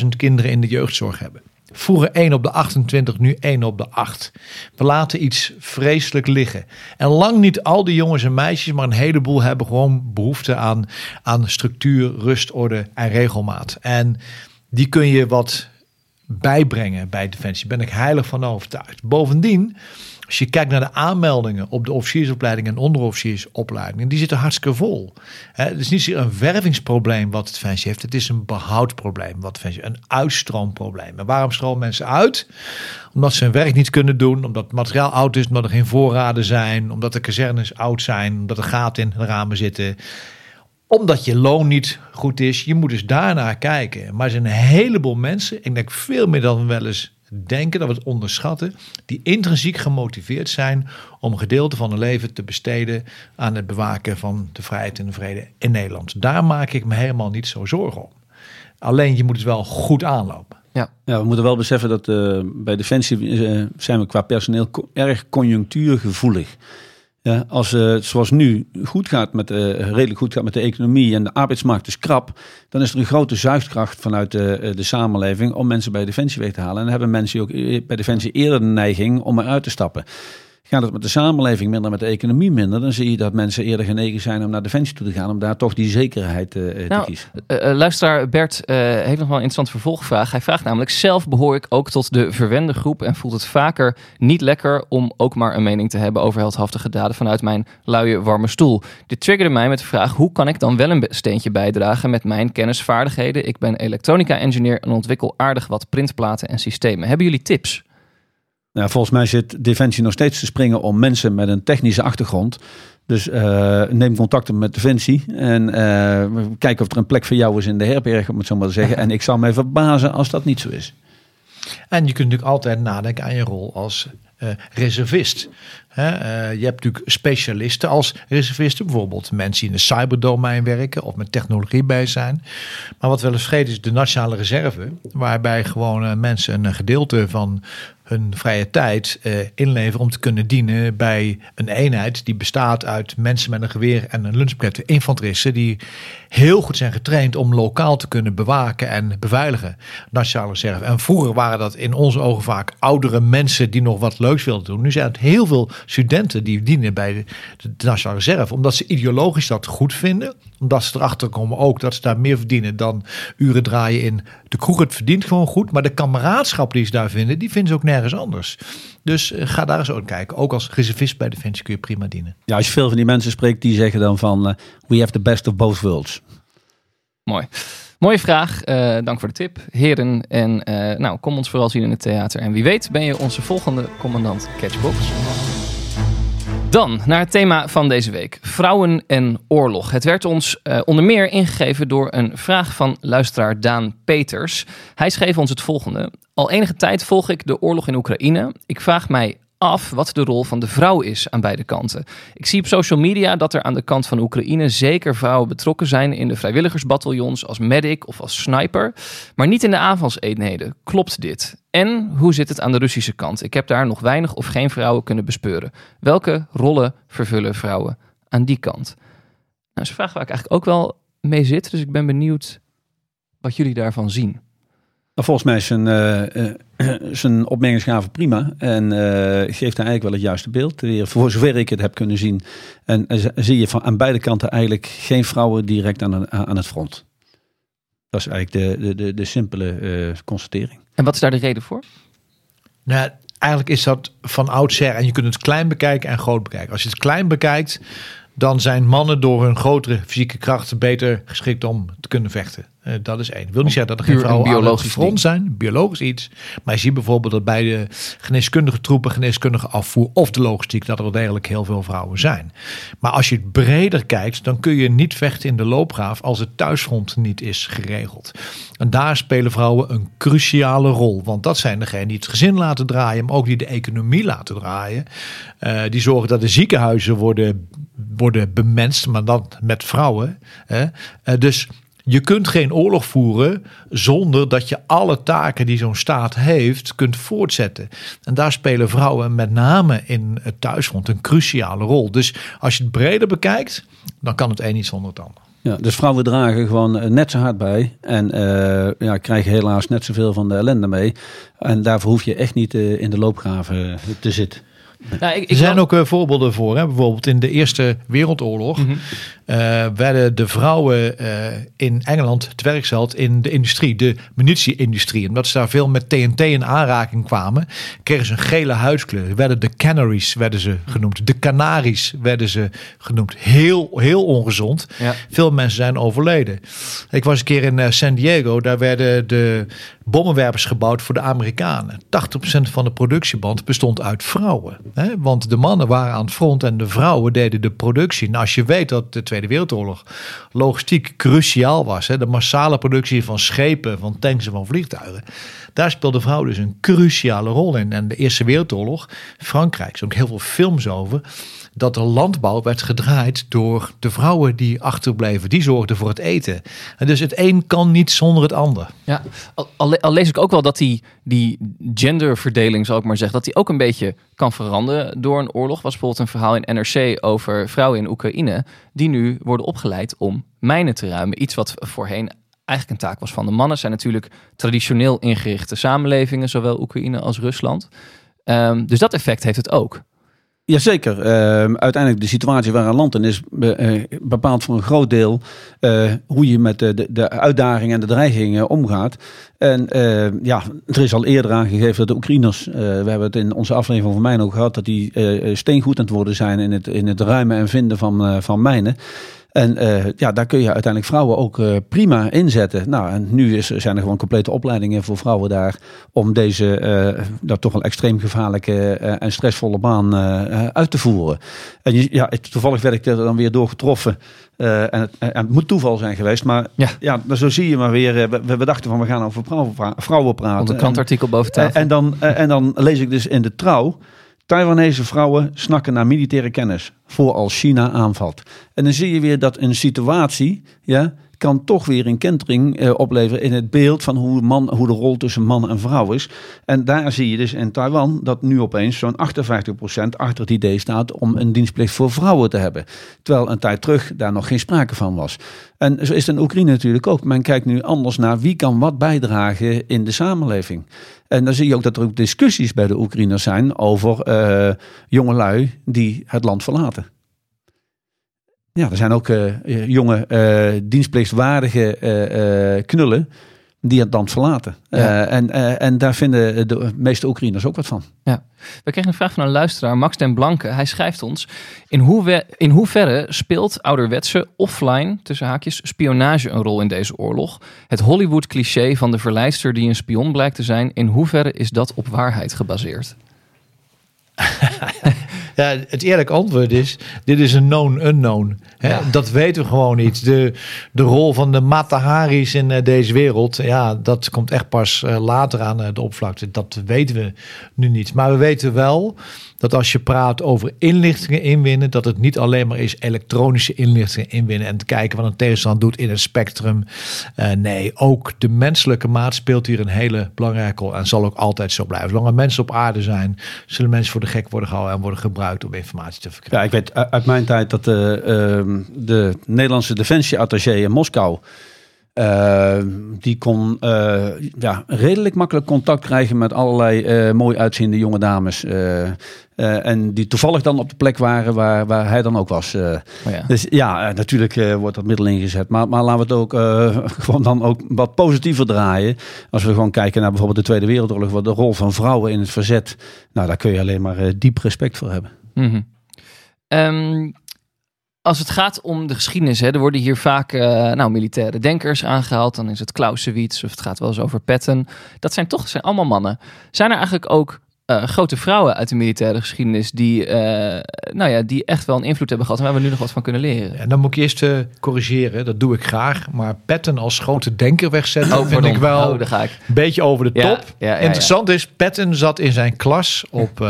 I: 460.000 kinderen in de jeugdzorg hebben. Vroeger 1 op de 28, nu 1 op de 8. We laten iets vreselijk liggen. En lang niet al die jongens en meisjes, maar een heleboel hebben gewoon behoefte aan, aan structuur, rust, orde en regelmaat. En die kun je wat bijbrengen bij Defensie. Daar ben ik heilig van overtuigd. Bovendien, als je kijkt naar de aanmeldingen op de officiersopleiding en onderofficiersopleidingen, die zitten hartstikke vol. Het is niet zozeer een wervingsprobleem wat Defensie heeft, het is een behoudprobleem wat een uitstroomprobleem. En waarom stromen mensen uit? Omdat ze hun werk niet kunnen doen, omdat het materiaal oud is, omdat er geen voorraden zijn, omdat de kazernes oud zijn, omdat er gaten in de ramen zitten omdat je loon niet goed is. Je moet dus daarnaar kijken. Maar er zijn een heleboel mensen, ik denk veel meer dan we wel eens denken, dat we het onderschatten, die intrinsiek gemotiveerd zijn om een gedeelte van hun leven te besteden aan het bewaken van de vrijheid en de vrede in Nederland. Daar maak ik me helemaal niet zo zorgen om. Alleen je moet het wel goed aanlopen.
G: Ja.
H: Ja, we moeten wel beseffen dat eh, bij Defensie eh, zijn we qua personeel co- erg conjunctuurgevoelig. Ja, als het zoals nu goed gaat met, eh, redelijk goed gaat met de economie en de arbeidsmarkt is krap, dan is er een grote zuigkracht vanuit de, eh, de samenleving om mensen bij Defensie weg te halen. En dan hebben mensen ook eh, bij Defensie eerder de neiging om eruit te stappen. Gaat het met de samenleving minder, met de economie minder, dan zie je dat mensen eerder genegen zijn om naar Defensie toe te gaan, om daar toch die zekerheid eh, te
G: Nou,
H: kiezen.
G: Eh, luisteraar Bert heeft nog wel een interessante vervolgvraag. Hij vraagt namelijk: zelf behoor ik ook tot de verwende groep en voelt het vaker niet lekker om ook maar een mening te hebben over heldhaftige daden vanuit mijn luie warme stoel. Dit triggerde mij met de vraag: hoe kan ik dan wel een steentje bijdragen met mijn kennisvaardigheden? Ik ben elektronica-engineer en ontwikkel aardig wat printplaten en systemen. Hebben jullie tips?
H: Nou, volgens mij zit Defensie nog steeds te springen om mensen met een technische achtergrond. Dus eh, neem contact op met Defensie en eh, kijk of er een plek voor jou is in de herberg, om het zo maar te zeggen. En ik zal mij verbazen als dat niet zo is.
I: En je kunt natuurlijk altijd nadenken aan je rol als eh, reservist. Eh, je hebt natuurlijk specialisten als reservisten, bijvoorbeeld mensen die in de cyberdomein werken of met technologie bij zijn. Maar wat wel eens vergeten is de nationale reserve, waarbij gewoon eh, mensen een gedeelte van hun vrije tijd eh, inleveren om te kunnen dienen bij een eenheid die bestaat uit mensen met een geweer en een lunchpakket, infanteristen die heel goed zijn getraind om lokaal te kunnen bewaken en beveiligen. Nationale reserve. En vroeger waren dat in onze ogen vaak oudere mensen die nog wat leuks wilden doen. Nu zijn het heel veel studenten die dienen bij de, de Nationale Reserve, omdat ze ideologisch dat goed vinden. Omdat ze erachter komen ook dat ze daar meer verdienen dan uren draaien in de kroeg. Het verdient gewoon goed, maar de kameraadschap die ze daar vinden, die vinden ze ook nergens anders. Dus eh, ga daar eens ook kijken. Ook als reservist bij Defensie kun je prima dienen.
H: Ja, als je veel van die mensen spreekt, die zeggen dan van eh, we have the best of both worlds.
G: Mooi. Mooie vraag. Eh, dank voor de tip, heren. En eh, nou, kom ons vooral zien in het theater. En wie weet ben je onze volgende commandant Catchbox. Dan naar het thema van deze week: vrouwen en oorlog. Het werd ons eh, onder meer ingegeven door een vraag van luisteraar Daan Peters. Hij schreef ons het volgende: Al enige tijd volg ik de oorlog in Oekraïne. Ik vraag mij af wat de rol van de vrouw is aan beide kanten. Ik zie op social media dat er aan de kant van Oekraïne zeker vrouwen betrokken zijn in de vrijwilligersbataljons als medic of als sniper, maar niet in de aanvalseenheden. Klopt dit? En hoe zit het aan de Russische kant? Ik heb daar nog weinig of geen vrouwen kunnen bespeuren. Welke rollen vervullen vrouwen aan die kant? Nou, dat is een vraag waar ik eigenlijk ook wel mee zit, dus ik ben benieuwd wat jullie daarvan zien.
H: Nou, volgens mij is zijn, uh, zijn prima en uh, geeft eigenlijk wel het juiste beeld. Voor zover ik het heb kunnen zien. En zie je van aan beide kanten eigenlijk geen vrouwen direct aan, aan het front. Dat is eigenlijk de, de, de, de simpele constatering.
G: En wat is daar de reden voor?
I: Nou, eigenlijk is dat van oudsher. En je kunt het klein bekijken en groot bekijken. Als je het klein bekijkt, dan zijn mannen door hun grotere fysieke krachten beter geschikt om te kunnen vechten. Uh, dat is één. Ik wil niet zeggen dat er geen vrouwen aan het front zijn, biologisch iets. Maar je ziet bijvoorbeeld dat bij de geneeskundige troepen, geneeskundige afvoer of de logistiek, dat er wel degelijk heel veel vrouwen zijn. Maar als je het breder kijkt, dan kun je niet vechten in de loopgraaf als het thuisfront niet is geregeld. En daar spelen vrouwen een cruciale rol. Want dat zijn degenen die het gezin laten draaien, maar ook die de economie laten draaien. Uh, die zorgen dat de ziekenhuizen worden, worden bemenst, maar dan met vrouwen. Hè. Uh, dus je kunt geen oorlog voeren zonder dat je alle taken die zo'n staat heeft kunt voortzetten. En daar spelen vrouwen met name in het thuisfront een cruciale rol. Dus als je het breder bekijkt, dan kan het een niet zonder het ander.
H: Ja, dus vrouwen dragen gewoon net zo hard bij en uh, ja, krijgen helaas net zoveel van de ellende mee. En daarvoor hoef je echt niet uh, in de loopgraven te zitten.
I: Nou, ik, ik er zijn ook uh, voorbeelden voor. Hè? Bijvoorbeeld in de Eerste Wereldoorlog mm -hmm. uh, werden de vrouwen uh, in Engeland te werk gesteld in de industrie, de munitie-industrie. Omdat ze daar veel met TNT in aanraking kwamen, kregen ze een gele huidskleur. Werden de Canaries werden ze genoemd. De Canaries werden ze genoemd. Heel, heel ongezond. Ja. Veel mensen zijn overleden. Ik was een keer in San Diego. Daar werden de bommenwerpers gebouwd voor de Amerikanen. 80% van de productieband bestond uit vrouwen. Hè? Want de mannen waren aan het front en de vrouwen deden de productie. En als je weet dat de Tweede Wereldoorlog logistiek cruciaal was, hè? de massale productie van schepen, van tanks en van vliegtuigen, daar speelde vrouw dus een cruciale rol in. En de Eerste Wereldoorlog, Frankrijk, er ook heel veel films over dat de landbouw werd gedraaid door de vrouwen die achterbleven. Die zorgden voor het eten. En dus het een kan niet zonder het ander.
G: Ja, al, lees ik ook wel dat die, die genderverdeling, zal ik maar zeggen, dat die ook een beetje kan veranderen door een oorlog. was bijvoorbeeld een verhaal in NRC over vrouwen in Oekraïne die nu worden opgeleid om mijnen te ruimen. Iets wat voorheen eigenlijk een taak was van de mannen. zijn natuurlijk traditioneel ingerichte samenlevingen, zowel Oekraïne als Rusland. Um, dus dat effect heeft het ook.
H: Jazeker. Uh, uiteindelijk de situatie waar een land in is uh, bepaalt voor een groot deel uh, hoe je met de, de, uitdagingen en de dreigingen omgaat. En ja, er is al eerder aangegeven dat de Oekraïners, we hebben het in onze aflevering van mijnen ook gehad, dat die steengoed aan het worden zijn in het, in het ruimen en vinden van, van mijnen. En uh, ja, daar kun je uiteindelijk vrouwen ook uh, prima inzetten. Nou, en nu is, zijn er gewoon complete opleidingen voor vrouwen daar om deze uh, dat toch wel extreem gevaarlijke en stressvolle baan uit te voeren. En je, ja, toevallig werd ik er dan weer door getroffen. en, het, en het moet toeval zijn geweest, maar ja, ja zo zie je maar weer. We, we dachten van we gaan over vrouwen, vrouwen praten.
G: Op een krantartikel boven tafel.
H: En, en, dan, en dan lees ik dus in de trouw. Taiwanese vrouwen snakken naar militaire kennis voor als China aanvalt. En dan zie je weer dat een situatie ja, kan toch weer een kentering eh, opleveren in het beeld van hoe, man, hoe de rol tussen man en vrouw is. En daar zie je dus in Taiwan dat nu opeens zo'n 58% achter het idee staat om een dienstplicht voor vrouwen te hebben. Terwijl een tijd terug daar nog geen sprake van was. En zo is het in Oekraïne natuurlijk ook. Men kijkt nu anders naar wie kan wat bijdragen in de samenleving. En dan zie je ook dat er ook discussies bij de Oekraïners zijn over uh, jongelui die het land verlaten. Ja, er zijn ook uh, jonge uh, dienstplichtwaardige uh, knullen die het land verlaten. Ja. en, en daar vinden de meeste Oekraïners ook wat van.
G: Ja. We kregen een vraag van een luisteraar, Max den Blanke. Hij schrijft ons, in, hoe in hoeverre speelt ouderwetse offline, tussen haakjes, spionage een rol in deze oorlog? Het Hollywood-cliché van de verleister die een spion blijkt te zijn, in hoeverre is dat op waarheid gebaseerd?
I: ja, het eerlijke antwoord is: dit is een known unknown. Ja. Dat weten we gewoon niet. De, de rol van de Mataharis in uh, deze wereld, ja, dat komt echt pas uh, later aan uh, de oppervlakte. Dat weten we nu niet. Maar we weten wel dat als je praat over inlichtingen inwinnen, dat het niet alleen maar is elektronische inlichtingen inwinnen en te kijken wat een tegenstander doet in het spectrum. Uh, nee, ook de menselijke maat speelt hier een hele belangrijke rol en zal ook altijd zo blijven. Zolang er mensen op aarde zijn, zullen mensen voor de gek worden gehouden en worden gebruikt om informatie te verkrijgen.
H: Ja, ik weet uit mijn tijd dat de, uh, de Nederlandse defensieattaché in Moskou uh, die kon uh, ja, redelijk makkelijk contact krijgen met allerlei uh, mooi uitziende jonge dames. en die toevallig dan op de plek waren waar, waar hij dan ook was. Oh ja. Dus ja, natuurlijk wordt dat middel ingezet. Maar, maar laten we het ook gewoon dan ook wat positiever draaien. Als we gewoon kijken naar bijvoorbeeld de Tweede Wereldoorlog. Wat de rol van vrouwen in het verzet. Nou, daar kun je alleen maar diep respect voor hebben.
G: Mm -hmm. um, als het gaat om de geschiedenis, hè, er worden hier vaak uh, nou, militaire denkers aangehaald. Dan is het Clausewitz of het gaat wel eens over Patton. Dat zijn toch zijn allemaal mannen. Zijn er eigenlijk ook uh, grote vrouwen uit de militaire geschiedenis die, uh, nou ja, die echt wel een invloed hebben gehad en waar we nu nog wat van kunnen leren.
I: En dan moet ik eerst uh, corrigeren, dat doe ik graag. Maar Patton als grote denker wegzetten oh, vind ik wel
G: oh, ga ik.
I: een beetje over de top. Ja, ja, Interessant is, Patton zat in zijn klas op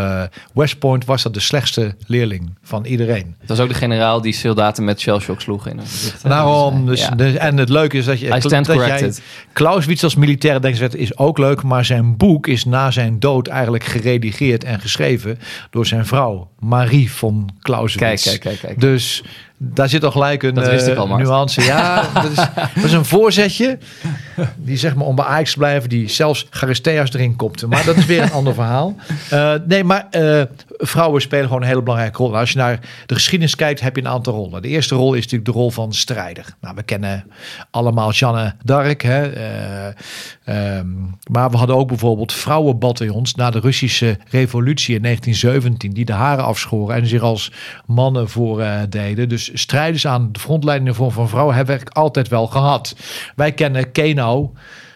I: West Point, was dat de slechtste leerling van iedereen.
G: Dat was ook de generaal die soldaten met shellshock sloeg. In
I: Daarom, dus, dus, en het leuke is dat je...
G: I stand
I: dat
G: corrected.
I: Clausewitz als militaire denker is ook leuk, maar zijn boek is na zijn dood eigenlijk gereed geredigeerd en geschreven door zijn vrouw, Marie von Clausewitz.
G: Kijk, kijk, kijk, kijk.
I: Dus daar zit al gelijk een
G: uh,
I: nuance. Ja, dat is, dat is, een voorzetje. Die zeg maar om bij Ajax te blijven, die zelfs Charisteas erin kopte. Maar dat is weer een ander verhaal. Uh, nee, maar uh, vrouwen spelen gewoon een hele belangrijke rol. Als je naar de geschiedenis kijkt, heb je een aantal rollen. De eerste rol is natuurlijk de rol van strijder. Nou, we kennen allemaal Jeanne d'Arc. Hè? Um, maar we hadden ook bijvoorbeeld vrouwenbataljons na de Russische revolutie in 1917. Die de haren afschoren en zich als mannen voor deden. Dus strijders aan de frontlijn in vorm van vrouwen hebben we altijd wel gehad. Wij kennen Kenau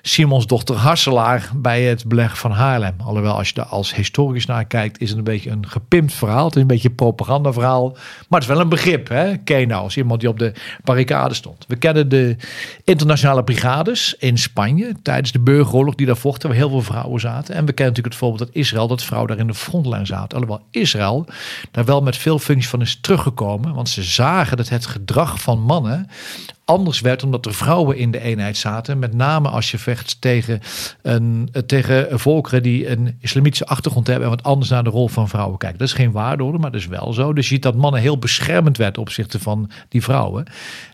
I: Simons dochter Hasselaar bij het beleg van Haarlem. Alhoewel, als je daar als historicus naar kijkt, is het een beetje een gepimpt verhaal. Het is een beetje een propagandaverhaal. Maar het is wel een begrip, hè? Kenau, als iemand die op de barricade stond. We kennen de internationale brigades in Spanje tijdens de burgeroorlog die daar vochten, waar heel veel vrouwen zaten. En we kennen natuurlijk het voorbeeld dat Israël, dat vrouwen daar in de frontlijn zaten. Alhoewel Israël daar wel met veel functies van is teruggekomen, want ze zagen dat het gedrag van mannen anders werd omdat er vrouwen in de eenheid zaten. Met name als je vecht tegen, een, tegen volkeren die een islamitische achtergrond hebben en wat anders naar de rol van vrouwen kijken. Dat is geen waardeorde, maar dat is wel zo. Dus je ziet dat mannen heel beschermend werden op opzichte van die vrouwen.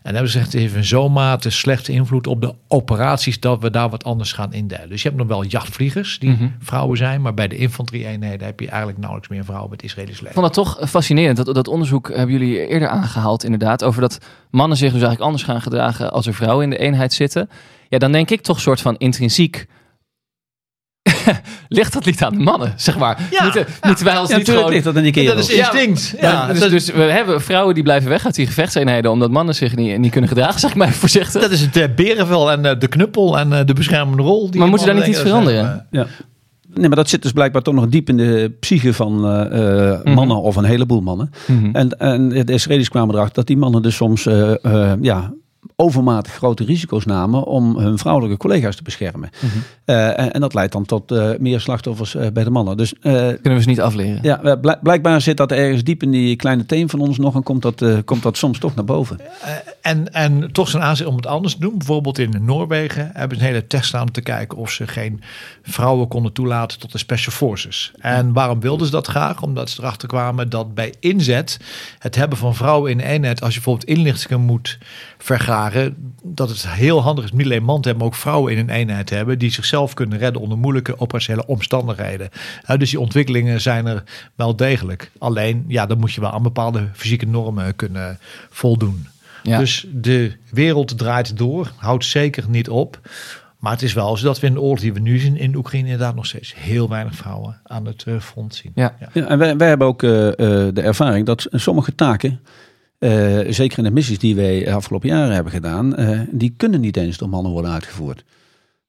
I: En hebben ze heeft in zo'n mate slechte invloed op de operaties dat we daar wat anders gaan indelen. Dus je hebt nog wel jachtvliegers die mhm. vrouwen zijn, maar bij de infanterie-eenheden heb je eigenlijk nauwelijks meer vrouwen met Israëlisch leger.
G: Ik vond dat toch fascinerend. Dat, dat onderzoek hebben jullie eerder aangehaald, inderdaad, over dat mannen zich dus eigenlijk anders gaan gedragen als er vrouwen in de eenheid zitten. Ja, dan denk ik toch soort van intrinsiek ligt dat niet aan de mannen, zeg maar.
H: Ja,
G: moeten, moeten wij ons
H: ja,
G: niet gewoon...
H: ligt dat in die kerels.
I: Dat is instinct.
G: Ja, ja, dus, dus, we hebben vrouwen die blijven weg uit die gevechtseenheden... omdat mannen zich niet, niet kunnen gedragen, zeg ik maar voorzichtig.
I: Dat is het uh, berenvel en uh, de knuppel en uh, de beschermende rol. Die
G: maar moeten daar niet iets veranderen?
H: ja. Nee, maar dat zit dus blijkbaar toch nog diep in de psyche van uh, mm-hmm. mannen of een heleboel mannen. Mm-hmm. En, en de Israëli's kwamen erachter dat die mannen dus soms uh, uh, ja, overmatig grote risico's namen om hun vrouwelijke collega's te beschermen. Mhm. Eh, en, en, dat leidt dan tot uh, meer slachtoffers uh, bij de mannen. Dus,
G: Kunnen we ze niet afleren?
H: Ja, blijkbaar zit dat ergens diep in die kleine teen van ons nog en komt dat, komt dat soms toch naar boven.
I: en, en toch zijn aanzet om het anders te doen. Bijvoorbeeld in Noorwegen hebben ze een hele test aan om te kijken of ze geen vrouwen konden toelaten tot de Special Forces. En waarom wilden ze dat graag? Omdat ze erachter kwamen dat bij inzet het hebben van vrouwen in eenheid, als je bijvoorbeeld inlichtingen moet vergaren, dat het heel handig is niet alleen man te hebben, maar ook vrouwen in een eenheid te hebben die zichzelf kunnen redden onder moeilijke operationele omstandigheden. dus die ontwikkelingen zijn er wel degelijk. Alleen, ja, dan moet je wel aan bepaalde fysieke normen kunnen voldoen. Dus de wereld draait door, houdt zeker niet op. Maar het is wel zo dat we in de oorlog die we nu zien in Oekraïne inderdaad nog steeds heel weinig vrouwen aan het eh, front zien.
H: Ja, ja. en wij, wij hebben ook uh, de ervaring dat sommige taken uh, zeker in de missies die wij afgelopen jaren hebben gedaan, uh, die kunnen niet eens door mannen worden uitgevoerd.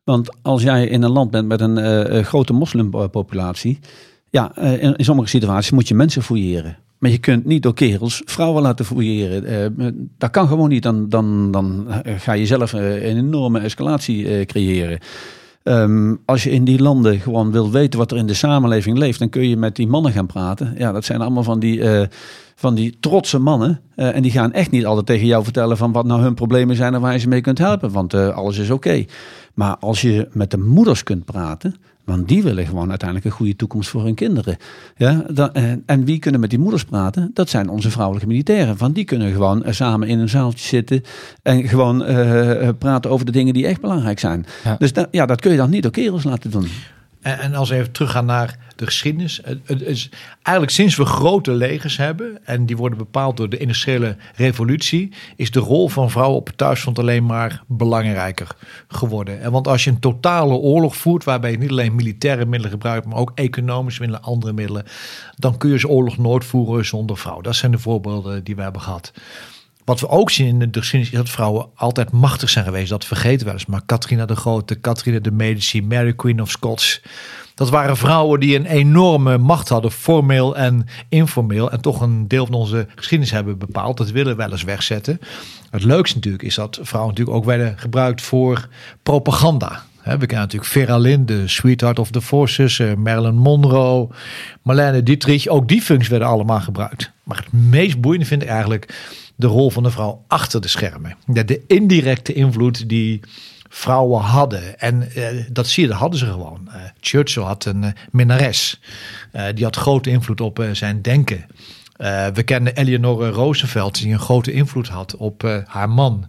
H: Want als jij in een land bent met een uh, grote moslimpopulatie, ja, in, in, sommige situaties moet je mensen fouilleren. Maar je kunt niet door kerels vrouwen laten fouilleren. dat kan gewoon niet. Dan, dan, dan ga je zelf een enorme escalatie creëren. Ehm, als je in die landen gewoon wil weten wat er in de samenleving leeft, dan kun je met die mannen gaan praten. Ja, dat zijn allemaal van die, eh, van die trotse mannen. Eh, en die gaan echt niet altijd tegen jou vertellen van wat nou hun problemen zijn en waar je ze mee kunt helpen. Want eh, alles is oké. Maar als je met de moeders kunt praten, want die willen gewoon uiteindelijk een goede toekomst voor hun kinderen. Ja, dan, en, en wie kunnen met die moeders praten? Dat zijn onze vrouwelijke militairen. Want die kunnen gewoon eh, samen in een zaaltje zitten en gewoon eh, eh, praten over de dingen die echt belangrijk zijn. Dus ja, dat kun je dan niet door kerels laten doen.
I: En, en als we even teruggaan naar de geschiedenis. Het, is eigenlijk sinds we grote legers hebben, en die worden bepaald door de industriële revolutie, is de rol van vrouwen op het thuisfront alleen maar belangrijker geworden. En want als je een totale oorlog voert, waarbij je niet alleen militaire middelen gebruikt, maar ook economische middelen, andere middelen, dan kun je zo'n oorlog nooit voeren zonder vrouw. Dat zijn de voorbeelden die we hebben gehad. Wat we ook zien in de geschiedenis is dat vrouwen altijd machtig zijn geweest. Dat vergeten we eens. Maar Catharina de Grote, Catharina de Medici, Mary Queen of Scots. Dat waren vrouwen die een enorme macht hadden, formeel en informeel. En toch een deel van onze geschiedenis hebben bepaald. Dat willen we wel eens wegzetten. Het leukste natuurlijk is dat vrouwen natuurlijk ook werden gebruikt voor propaganda. We kennen natuurlijk Vera Lynn, de Sweetheart of the Forces, uh, Marilyn Monroe, Marlene Dietrich. Ook die functies werden allemaal gebruikt. Maar het meest boeiende vind ik eigenlijk de rol van de vrouw achter de schermen. De, de indirecte invloed die vrouwen hadden. En uh, dat zie je, dat hadden ze gewoon. Uh, Churchill had een uh, minnares. die had grote invloed op zijn denken. we kennen Eleanor Roosevelt, die een grote invloed had op haar man.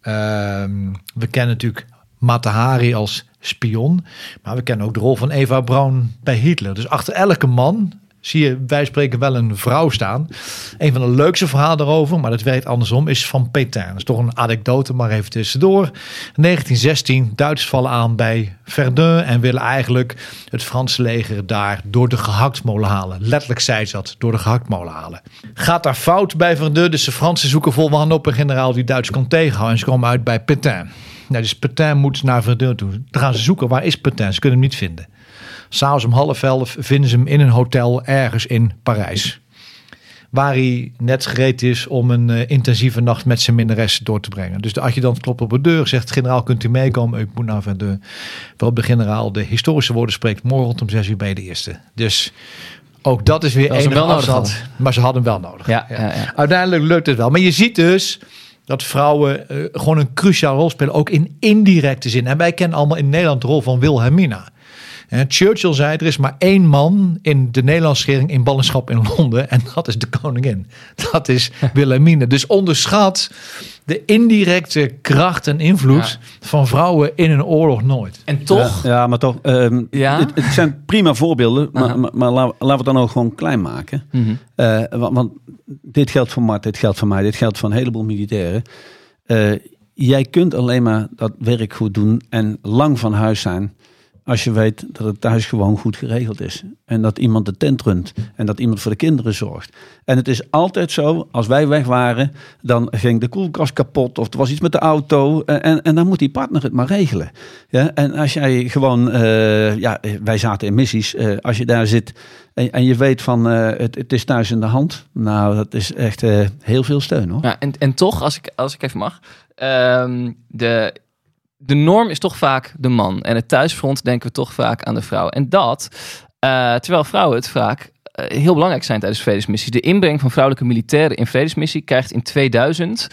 I: Ehm, we kennen natuurlijk Mata Hari als spion. Maar we kennen ook de rol van Eva Braun bij Hitler. Dus achter elke man zie je, wij spreken wel een vrouw staan. Een van de leukste verhalen daarover, maar dat werkt andersom, is van Pétain. Dat is toch een anekdote, maar even tussendoor. 1916, Duitsers vallen aan bij Verdun en willen eigenlijk het Franse leger daar door de gehaktmolen halen. Letterlijk zei ze dat, door de gehaktmolen halen. Gaat daar fout bij Verdun, dus de Fransen zoeken vol wanhoop op een generaal die Duits kan tegenhouden. En ze komen uit bij Pétain. Nou, dus Pétain moet naar Verdun toe. Dan gaan ze zoeken, waar is Pétain? Ze kunnen hem niet vinden. S'avonds om half elf vinden ze hem in een hotel ergens in Parijs. Waar hij net gereed is om een uh, intensieve nacht met zijn minnares door te brengen. Dus de adjudant klopt op de deur, zegt generaal kunt u meekomen? Ik moet naar Verdun. Waarop de generaal de historische woorden spreekt. Morgen om zes uur bij de eerste. Dus ook dat is weer
G: Dat
I: een
G: wel
I: afstand. Maar ze hadden hem wel nodig.
G: Ja, ja, ja.
I: Uiteindelijk lukt het wel. Maar je ziet dus dat vrouwen eh, gewoon een cruciale rol spelen. Ook in indirecte zin. En wij kennen allemaal in Nederland de rol van Wilhelmina. En Churchill zei, er is maar één man in de Nederlandse regering in ballingschap in Londen. En dat is de koningin. Dat is Wilhelmina. Dus onderschat de indirecte kracht en invloed van vrouwen in een oorlog nooit.
G: En toch...
H: Ja, ja, maar toch. ehm,
G: Ja?
H: Het, het zijn prima voorbeelden, maar, maar, maar laten, laten we het dan ook gewoon klein maken.
G: Mhm.
H: Eh, want, want dit geldt voor Mart, dit geldt voor mij, dit geldt voor een heleboel militairen. Eh, jij kunt alleen maar dat werk goed doen en lang van huis zijn als je weet dat het thuis gewoon goed geregeld is. En dat iemand de tent runt en dat iemand voor de kinderen zorgt. En het is altijd zo, als wij weg waren, dan ging de koelkast kapot of er was iets met de auto. En, en, dan moet die partner het maar regelen. Ja? En als jij gewoon, eh, ja, wij zaten in missies, eh, als je daar zit en, en je weet van eh, het, het is thuis in de hand. Nou, dat is echt heel veel steun hoor.
G: Ja, en, en toch, als ik, als ik even mag. ehm, de, de norm is toch vaak de man. En het thuisfront denken we toch vaak aan de vrouw. En dat, eh, terwijl vrouwen het vaak eh, heel belangrijk zijn tijdens vredesmissies. De inbreng van vrouwelijke militairen in vredesmissie krijgt in 2000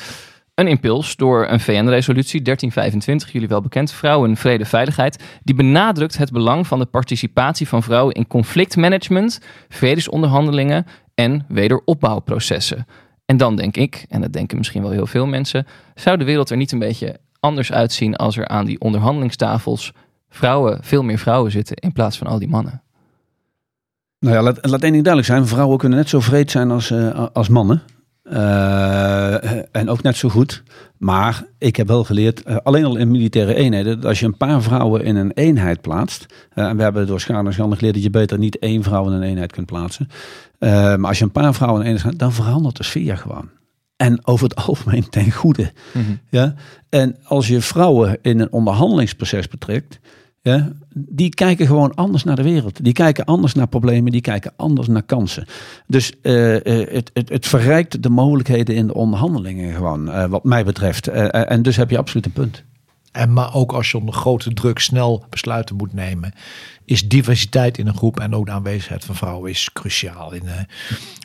G: een impuls door een VN-resolutie 1325, jullie wel bekend, Vrouwen, Vrede, Veiligheid. Die benadrukt het belang van de participatie van vrouwen in conflictmanagement, vredesonderhandelingen en wederopbouwprocessen. En dan denk ik, en dat denken misschien wel heel veel mensen, zou de wereld er niet een beetje anders uitzien als er aan die onderhandelingstafels vrouwen, veel meer vrouwen zitten in plaats van al die mannen.
H: Nou ja, laat, één ding duidelijk zijn. Vrouwen kunnen net zo vreed zijn als, eh, als mannen. Eh, en ook net zo goed. Maar ik heb wel geleerd, eh, alleen al in militaire eenheden, dat als je een paar vrouwen in een eenheid plaatst. en we hebben door schade geleerd dat je beter niet één vrouw in een eenheid kunt plaatsen. Maar als je een paar vrouwen in een eenheid dan verandert de sfeer gewoon. En over het algemeen ten goede. Ja? En als je vrouwen in een onderhandelingsproces betrekt, ja, die kijken gewoon anders naar de wereld. Die kijken anders naar problemen, die kijken anders naar kansen. Dus eh, eh, het, het, het verrijkt de mogelijkheden in de onderhandelingen gewoon, eh, wat mij betreft. En dus heb je absoluut een punt.
I: En maar ook als je onder grote druk snel besluiten moet nemen, is diversiteit in een groep en ook de aanwezigheid van vrouwen is cruciaal. In uh,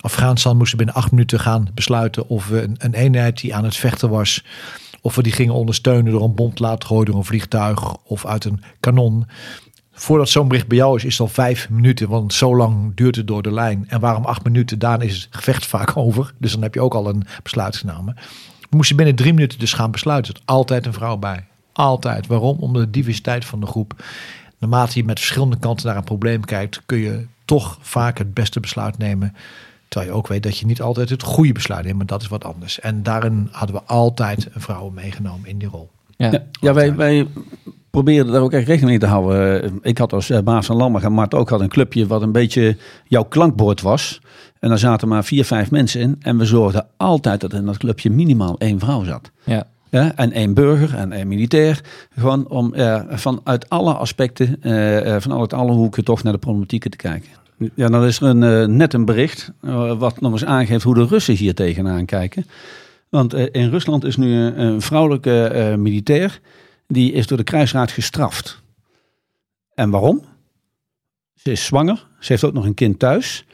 I: Afghanistan moesten binnen acht minuten gaan besluiten of we een, een eenheid die aan het vechten was, of we die gingen ondersteunen door een bom te laten gooien door een vliegtuig of uit een kanon. Voordat zo'n bericht bij jou is, is het al vijf minuten. Want zo lang duurt het door de lijn. En waarom acht minuten? Daarna is het gevecht vaak over. Dus dan heb je ook al een besluit genomen. We moesten binnen drie minuten dus gaan besluiten. Altijd een vrouw bij. Altijd. Waarom? Om de diversiteit van de groep. Naarmate je met verschillende kanten naar een probleem kijkt, kun je toch vaak het beste besluit nemen. Terwijl je ook weet dat je niet altijd het goede besluit neemt, maar dat is wat anders. En daarin hadden we altijd een vrouw meegenomen in die rol.
H: Ja, ja, ja wij, wij probeerden daar ook echt rekening mee te houden. Ik had als eh, baas van Lammer en Mart ook had een clubje wat een beetje jouw klankbord was. En daar zaten maar vier, vijf mensen in. En we zorgden altijd dat in dat clubje minimaal één vrouw zat.
G: Ja.
H: Ja, en één burger en één militair. Gewoon om uh, vanuit alle aspecten, uh, vanuit alle hoeken toch naar de problematieken te kijken. Ja, dan is er een, net een bericht wat nog eens aangeeft hoe de Russen hier tegenaan kijken. Want in Rusland is nu een, een vrouwelijke militair die is door de kruisraad gestraft. En waarom? Ze is zwanger, ze heeft ook nog een kind thuis.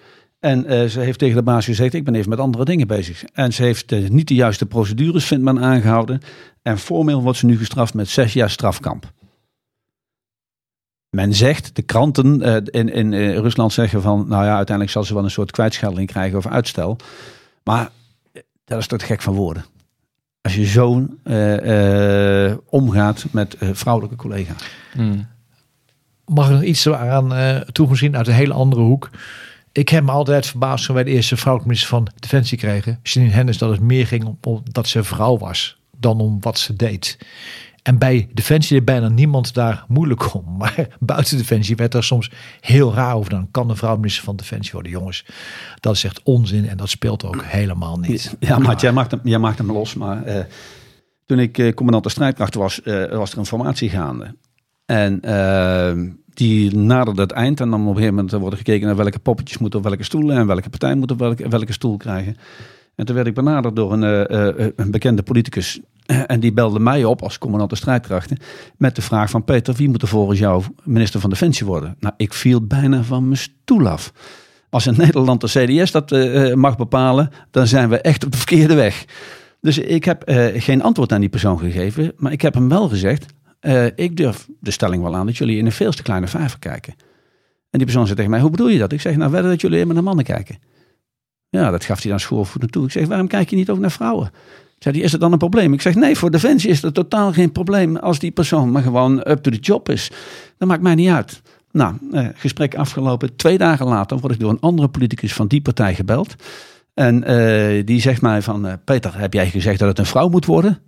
H: En uh, ze heeft tegen de baas gezegd: Ik ben even met andere dingen bezig. En ze heeft uh, niet de juiste procedures, vindt men, aangehouden. En formeel wordt ze nu gestraft met zes jaar strafkamp. Men zegt, de kranten uh, in, in Rusland zeggen van: Nou ja, uiteindelijk zal ze wel een soort kwijtschelding krijgen of uitstel. Maar dat is toch gek van woorden als je zo uh, omgaat met uh, vrouwelijke collega's.
I: Hmm. Mag ik nog iets aan toegezien uit een hele andere hoek? Ik heb me altijd verbaasd toen wij de eerste vrouwelijke minister van Defensie kregen. Janine Hennis dat het meer ging om, dat ze vrouw was dan om wat ze deed. En bij Defensie deed bijna niemand daar moeilijk om. Maar buiten Defensie werd er soms heel raar over. Dan kan de vrouw van Defensie worden. Jongens, dat is echt onzin en dat speelt ook helemaal niet.
H: Ja, maar jij maakt hem, jij maakt hem los. Maar uh, toen ik uh, commandant de strijdkracht was, uh, was er een formatie gaande. En die naderde het eind. En dan op een gegeven moment wordt gekeken naar welke poppetjes moeten op welke stoelen. En welke partij moet op welke, welke stoel krijgen. En toen werd ik benaderd door een, een bekende politicus En die belde mij op als commandant de strijdkrachten met de vraag van Peter, wie moet er volgens jou minister van Defensie worden? Nou, ik viel bijna van mijn stoel af. Als in Nederland de CDS dat mag bepalen, dan zijn we echt op de verkeerde weg. Dus ik heb geen antwoord aan die persoon gegeven, maar ik heb hem wel gezegd, uh, ik durf de stelling wel aan dat jullie in een veel te kleine vijver kijken. En die persoon zei tegen mij, hoe bedoel je dat? Ik zeg, nou, wedden dat jullie immer naar mannen kijken. Ja, dat gaf hij dan schoolvoet toe. Ik zeg, waarom kijk je niet ook naar vrouwen? Zei die, is het dan een probleem? Ik zeg, nee, voor Defensie is het totaal geen probleem als die persoon maar gewoon up to the job is. Dat maakt mij niet uit. Nou, eh, gesprek afgelopen. Twee dagen later word ik door een andere politicus van die partij gebeld. En eh, die zegt mij van, uh, Peter, heb jij gezegd dat het een vrouw moet worden?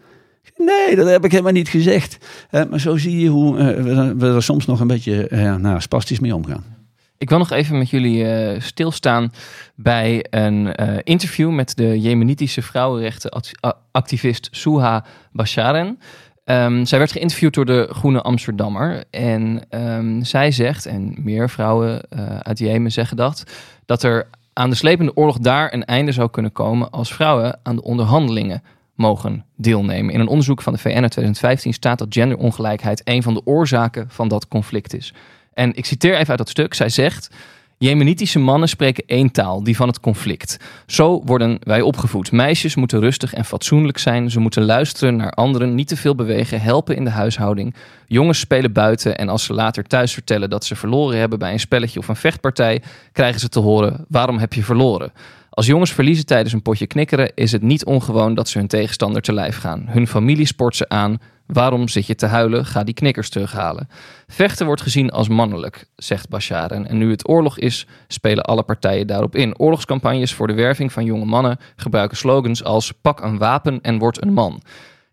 H: Nee, dat heb ik helemaal niet gezegd. Uh, maar zo zie je hoe we, we, er soms nog een beetje nou, spastisch mee omgaan.
G: Ik wil nog even met jullie uh, stilstaan bij een uh, interview met de Jemenitische vrouwenrechtenactivist Suha Basharen. Um, zij werd geïnterviewd door de Groene Amsterdammer. En um, zij zegt, en meer vrouwen uh, uit Jemen zeggen dat, dat er aan de slepende oorlog daar een einde zou kunnen komen als vrouwen aan de onderhandelingen mogen deelnemen. In een onderzoek van de VN uit 2015 staat dat genderongelijkheid een van de oorzaken van dat conflict is. En ik citeer even uit dat stuk. Zij zegt: Jemenitische mannen spreken één taal, die van het conflict. Zo worden wij opgevoed. Meisjes moeten rustig en fatsoenlijk zijn. Ze moeten luisteren naar anderen, niet te veel bewegen, helpen in de huishouding. Jongens spelen buiten en als ze later thuis vertellen dat ze verloren hebben bij een spelletje of een vechtpartij, krijgen ze te horen: waarom heb je verloren? Als jongens verliezen tijdens een potje knikkeren, is het niet ongewoon dat ze hun tegenstander te lijf gaan. Hun familie sport ze aan. Waarom zit je te huilen? Ga die knikkers terughalen. Vechten wordt gezien als mannelijk, zegt Bashar. En nu het oorlog is, spelen alle partijen daarop in. Oorlogscampagnes voor de werving van jonge mannen gebruiken slogans als pak een wapen en word een man.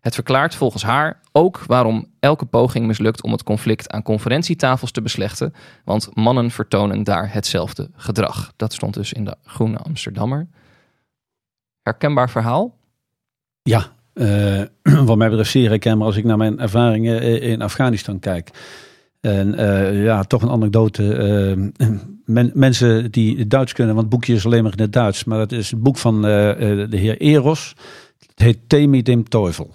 G: Het verklaart volgens haar ook waarom elke poging mislukt om het conflict aan conferentietafels te beslechten, want mannen vertonen daar hetzelfde gedrag. Dat stond dus in de Groene Amsterdammer. Herkenbaar verhaal?
H: Ja, uh, wat mij betreft zeer herkenbaar als ik naar mijn ervaringen eh, in Afghanistan kijk. En uh, ja, toch een anekdote. Men, mensen die Duits kunnen, want het boekje is alleen maar in het Duits. Maar dat is het boek van de heer Eros. Het heet Temi dem Teufel.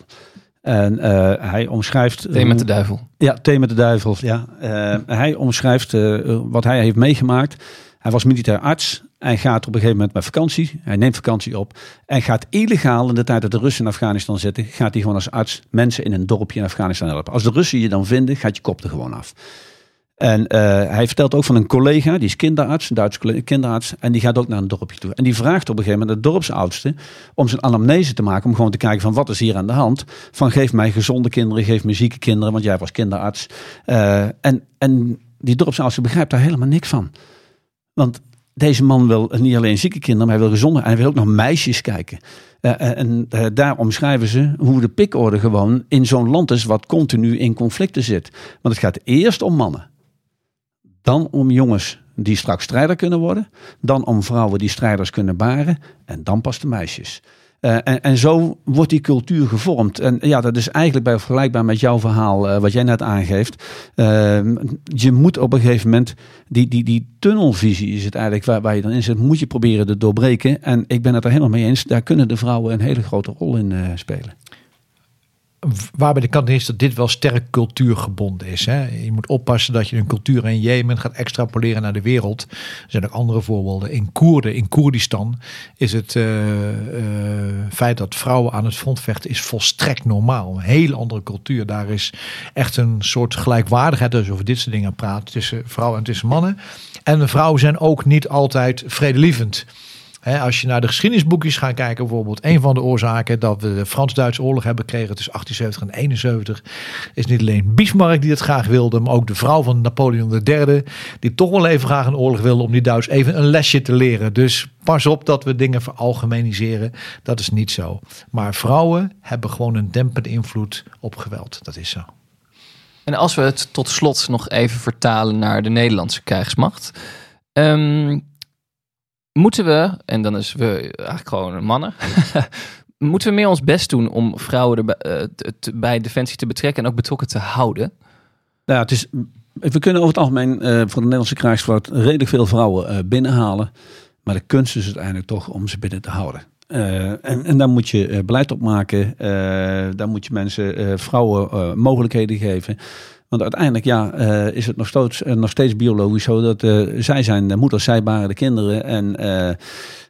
H: En eh, hij omschrijft...
G: Thee met de duivel.
H: Ja, Thee met de duivel, ja. Eh, hij omschrijft eh, wat hij heeft meegemaakt. Hij was militair arts. Hij gaat op een gegeven moment met vakantie. Hij neemt vakantie op. En gaat illegaal in de tijd dat de Russen in Afghanistan zitten... gaat hij gewoon als arts mensen in een dorpje in Afghanistan helpen. Als de Russen je dan vinden, gaat je kop er gewoon af. En eh, hij vertelt ook van een collega, die is kinderarts, een Duitse kinderarts. En die gaat ook naar een dorpje toe. En die vraagt op een gegeven moment de dorpsoudste om zijn anamnese te maken. Om gewoon te kijken van wat is hier aan de hand. Van geef mij gezonde kinderen, geef me zieke kinderen. Want jij was kinderarts. Eh, en, en die dorpsoudste begrijpt daar helemaal niks van. Want deze man wil niet alleen zieke kinderen, maar hij wil gezonde. En hij wil ook nog meisjes kijken. Eh, en daar omschrijven ze hoe de pikorde gewoon in zo'n land is wat continu in conflicten zit. Want het gaat eerst om mannen. Dan om jongens die straks strijder kunnen worden. Dan om vrouwen die strijders kunnen baren. En dan pas de meisjes. Eh, en, en zo wordt die cultuur gevormd. En ja, dat is eigenlijk bij vergelijkbaar met jouw verhaal, eh, wat jij net aangeeft. Eh, je moet op een gegeven moment, die, die, die tunnelvisie is het eigenlijk waar, waar je dan in zit, moet je proberen te doorbreken. En ik ben het er helemaal mee eens, daar kunnen de vrouwen een hele grote rol in eh, spelen.
I: Waarbij de kant is dat dit wel sterk cultuurgebonden is. Hè? Je moet oppassen dat je een cultuur in Jemen gaat extrapoleren naar de wereld. Er zijn ook andere voorbeelden. In Koerden, in Koerdistan, is het eh, eh, feit dat vrouwen aan het front vechten is volstrekt normaal. Een hele andere cultuur. Daar is echt een soort gelijkwaardigheid als je over dit soort dingen praat tussen vrouwen en tussen mannen. En de vrouwen zijn ook niet altijd vredelievend. Als je naar de geschiedenisboekjes gaat kijken, bijvoorbeeld, een van de oorzaken dat we de Frans-Duitse oorlog hebben gekregen tussen 1870 en 71, is niet alleen Bismarck die het graag wilde, maar ook de vrouw van Napoleon III, die toch wel even graag een oorlog wilde om die Duits even een lesje te leren. Dus pas op dat we dingen veralgemeniseren. Dat is niet zo. Maar vrouwen hebben gewoon een dempende invloed op geweld. Dat is zo.
G: En als we het tot slot nog even vertalen naar de Nederlandse krijgsmacht. Ehm, moeten we, en dan is we eigenlijk gewoon mannen, moeten we meer ons best doen om vrouwen erbij, eh, bij Defensie te betrekken en ook betrokken te houden?
H: Nou, het is, we kunnen over het algemeen eh, voor de Nederlandse krijgsvaart redelijk veel vrouwen eh, binnenhalen. Maar de kunst is uiteindelijk toch om ze binnen te houden. En, en daar moet je beleid op maken. Daar moet je mensen, vrouwen, mogelijkheden geven. Want uiteindelijk ja, eh, is het nog steeds, eh, nog steeds biologisch zo dat eh, zij zijn de moeders, zij baren de kinderen. En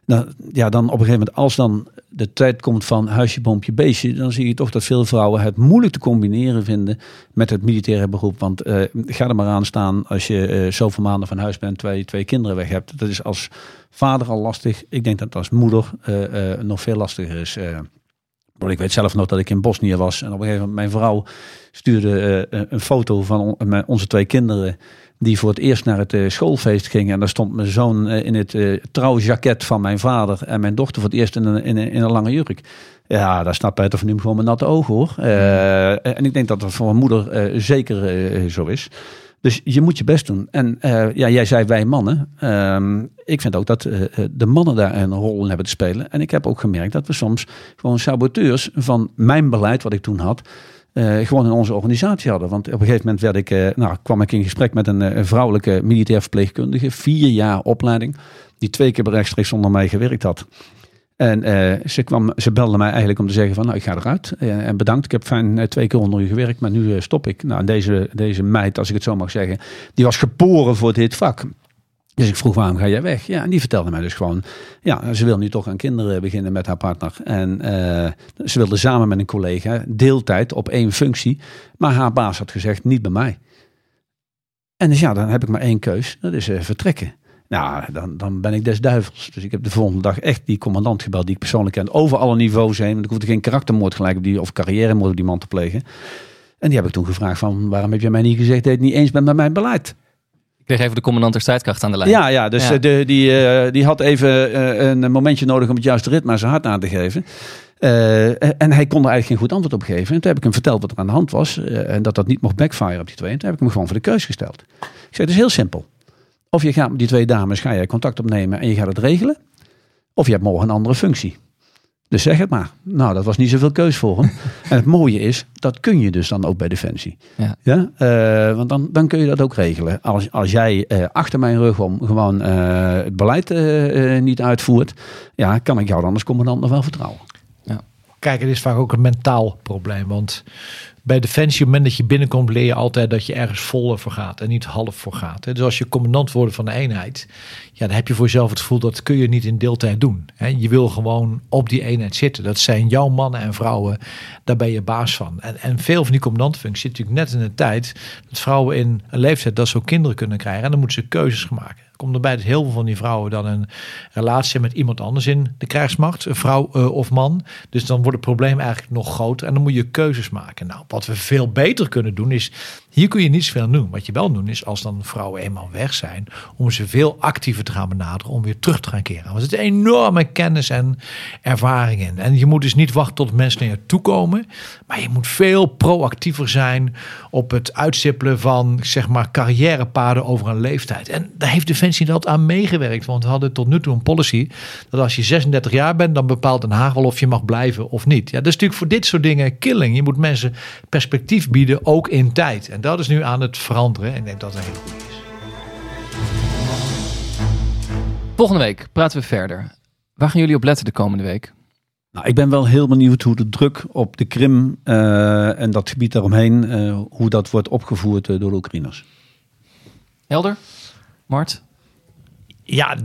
H: nou, ja, dan op een gegeven moment, als dan de tijd komt van huisje, boompje, beestje, dan zie je toch dat veel vrouwen het moeilijk te combineren vinden met het militaire beroep. Want ga er maar aan staan als je zoveel maanden van huis bent, twee, twee kinderen weg hebt. Dat is als vader al lastig. Ik denk dat als moeder nog veel lastiger is. Eh. Ik weet zelf nog dat ik in Bosnië was en op een gegeven moment mijn vrouw stuurde eh, een foto van mijn- onze twee kinderen die voor het eerst naar het eh, schoolfeest gingen. En daar stond mijn zoon eh, in het eh trouwjacket van mijn vader en mijn dochter voor het eerst in een, lange jurk. Ja, daar staat Peter van Nuem gewoon met natte ogen hoor. Eh, en ik denk dat dat voor een moeder eh, zeker eh, zo is. Dus je moet je best doen. En eh, ja, jij zei wij mannen. Ehm, ik vind ook dat eh, eh, de mannen daar een rol in hebben te spelen. En ik heb ook gemerkt dat we soms gewoon saboteurs van mijn beleid, wat ik toen had, gewoon in onze organisatie hadden. Want op een gegeven moment werd ik, nou, kwam ik in gesprek met een, een vrouwelijke militair verpleegkundige. Vier jaar opleiding. Die twee keer rechtstreeks onder mij gewerkt had. En eh, ze, kwam, ze belde mij eigenlijk om te zeggen van nou ik ga eruit. Eh, en bedankt, ik heb fijn eh, twee keer onder u gewerkt, maar nu stop ik. Nou, deze, deze meid, als ik het zo mag zeggen, die was geboren voor dit vak. Dus ik vroeg waarom ga jij weg? Ja, en die vertelde mij dus gewoon, ja, ze wil nu toch aan kinderen beginnen met haar partner. En ze wilde samen met een collega deeltijd op één functie. Maar haar baas had gezegd, niet bij mij. En dus ja, dan heb ik maar één keus, dat is vertrekken. Nou, dan, dan ben ik des duivels. Dus ik heb de volgende dag echt die commandant gebeld die ik persoonlijk ken. Over alle niveaus heen. Want ik hoefde geen karaktermoord gelijk op die, of carrièremoord op die man te plegen. En die heb ik toen gevraagd van, waarom heb jij mij niet gezegd dat je het niet eens bent met mijn beleid?
G: Ik kreeg even de commandant der strijdkracht aan de lijn.
H: Ja, ja dus
G: Ja.
H: eh, De, die, eh, die had even eh, een momentje nodig om het juiste ritme aan zijn hart aan te geven. En hij kon er eigenlijk geen goed antwoord op geven. En toen heb ik hem verteld wat er aan de hand was. en dat dat niet mocht backfire op die twee. En toen heb ik hem gewoon voor de keus gesteld. Ik zei, het is heel simpel. Of je gaat met die twee dames, ga je contact opnemen en je gaat het regelen. Of je hebt morgen een andere functie. Dus zeg het maar. Nou, dat was niet zoveel keus voor hem. en het mooie is, dat kun je dus dan ook bij Defensie.
G: Ja.
H: Ja? Eh, want dan, dan kun je dat ook regelen. Als, als jij eh, achter mijn rug om gewoon eh, het beleid niet uitvoert, ja, kan ik jou dan als commandant nog wel vertrouwen.
I: Kijk, het is vaak ook een mentaal probleem. Want bij Defensie, op het moment dat je binnenkomt, leer je altijd dat je ergens vol voor gaat en niet half voor gaat. Dus als je commandant wordt van de eenheid, ja, dan heb je voor jezelf het gevoel dat kun je niet in deeltijd doen. Je wil gewoon op die eenheid zitten. Dat zijn jouw mannen en vrouwen, daar ben je baas van. En, veel van die commandantenfuncties zitten natuurlijk net in de tijd dat vrouwen in een leeftijd dat ze ook kinderen kunnen krijgen. En dan moeten ze keuzes maken komt erbij dat heel veel van die vrouwen dan een relatie met iemand anders in de krijgsmacht, een vrouw uh, of man. Dus dan wordt het probleem eigenlijk nog groter en dan moet je keuzes maken. Nou, wat we veel beter kunnen doen is, hier kun je niet zoveel doen. Wat je wel doen is, als dan vrouwen eenmaal weg zijn, om ze veel actiever te gaan benaderen, om weer terug te gaan keren. Want het is enorme kennis en ervaring in. En je moet dus niet wachten tot mensen naar je toe komen, maar je moet veel proactiever zijn op het uitstippelen van, zeg maar, carrièrepaden over een leeftijd. En daar heeft Defensie dat aan meegewerkt. Want we hadden tot nu toe een policy dat als je 36 jaar bent, dan bepaalt Den Haag wel of je mag blijven of niet. Ja, dat is natuurlijk voor dit soort dingen killing. Je moet mensen perspectief bieden, ook in tijd. Dat is nu aan het veranderen. En ik denk dat dat heel goed is.
G: Volgende week praten we verder. Waar gaan jullie op letten de komende week?
H: Nou, ik ben wel heel benieuwd hoe de druk op de Krim uh, en dat gebied daaromheen, uh, hoe dat wordt opgevoerd uh, door de Oekraïners.
G: Helder? Mart?
I: ja,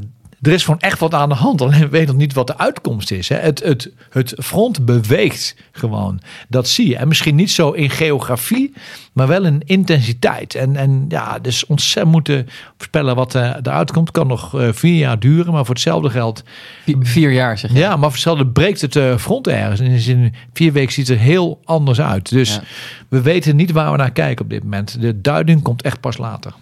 I: er is gewoon echt wat aan de hand. Alleen we weten nog niet wat de uitkomst is. Hè. Het, het, het front beweegt gewoon. Dat zie je. En misschien niet zo in geografie, maar wel in intensiteit. En, en ja, dus ontzettend moeten voorspellen wat uh, eruit komt. Kan nog uh, vier jaar duren, maar voor hetzelfde geld.
G: Vier, vier jaar zeg je?
I: Ja, maar voor hetzelfde breekt het uh, front ergens. En in vier weken ziet het er heel anders uit. Dus ja. we weten niet waar we naar kijken op dit moment. De duiding komt echt pas later.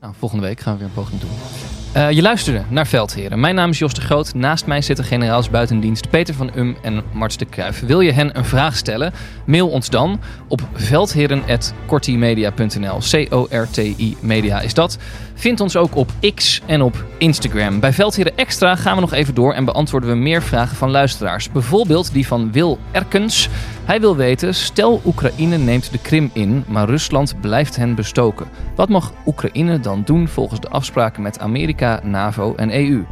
G: Nou, volgende week gaan we weer een poging doen. Uh, je luisterde naar Veldheren. Mijn naam is Jos de Groot. Naast mij zitten generaals buitendienst Peter van Um en Marts de Kruijf. Wil je hen een vraag stellen? Mail ons dan op veldheren.cortimedia.nl. C-O-R-T-I media is dat. Vind ons ook op X en op Instagram. Bij Veldheren Extra gaan we nog even door en beantwoorden we meer vragen van luisteraars. Bijvoorbeeld die van Wil Erkens. Hij wil weten, stel Oekraïne neemt de Krim in, maar Rusland blijft hen bestoken. Wat mag Oekraïne dan doen volgens de afspraken met NAVO en EU?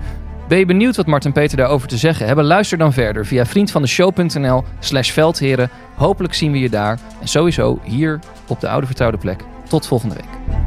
G: Ben je benieuwd wat Martin Peter daarover te zeggen hebben? Luister dan verder via vriendvandeshow.nl slash veldheren. Hopelijk zien we je daar. En sowieso hier op de oude vertrouwde plek. Tot volgende week.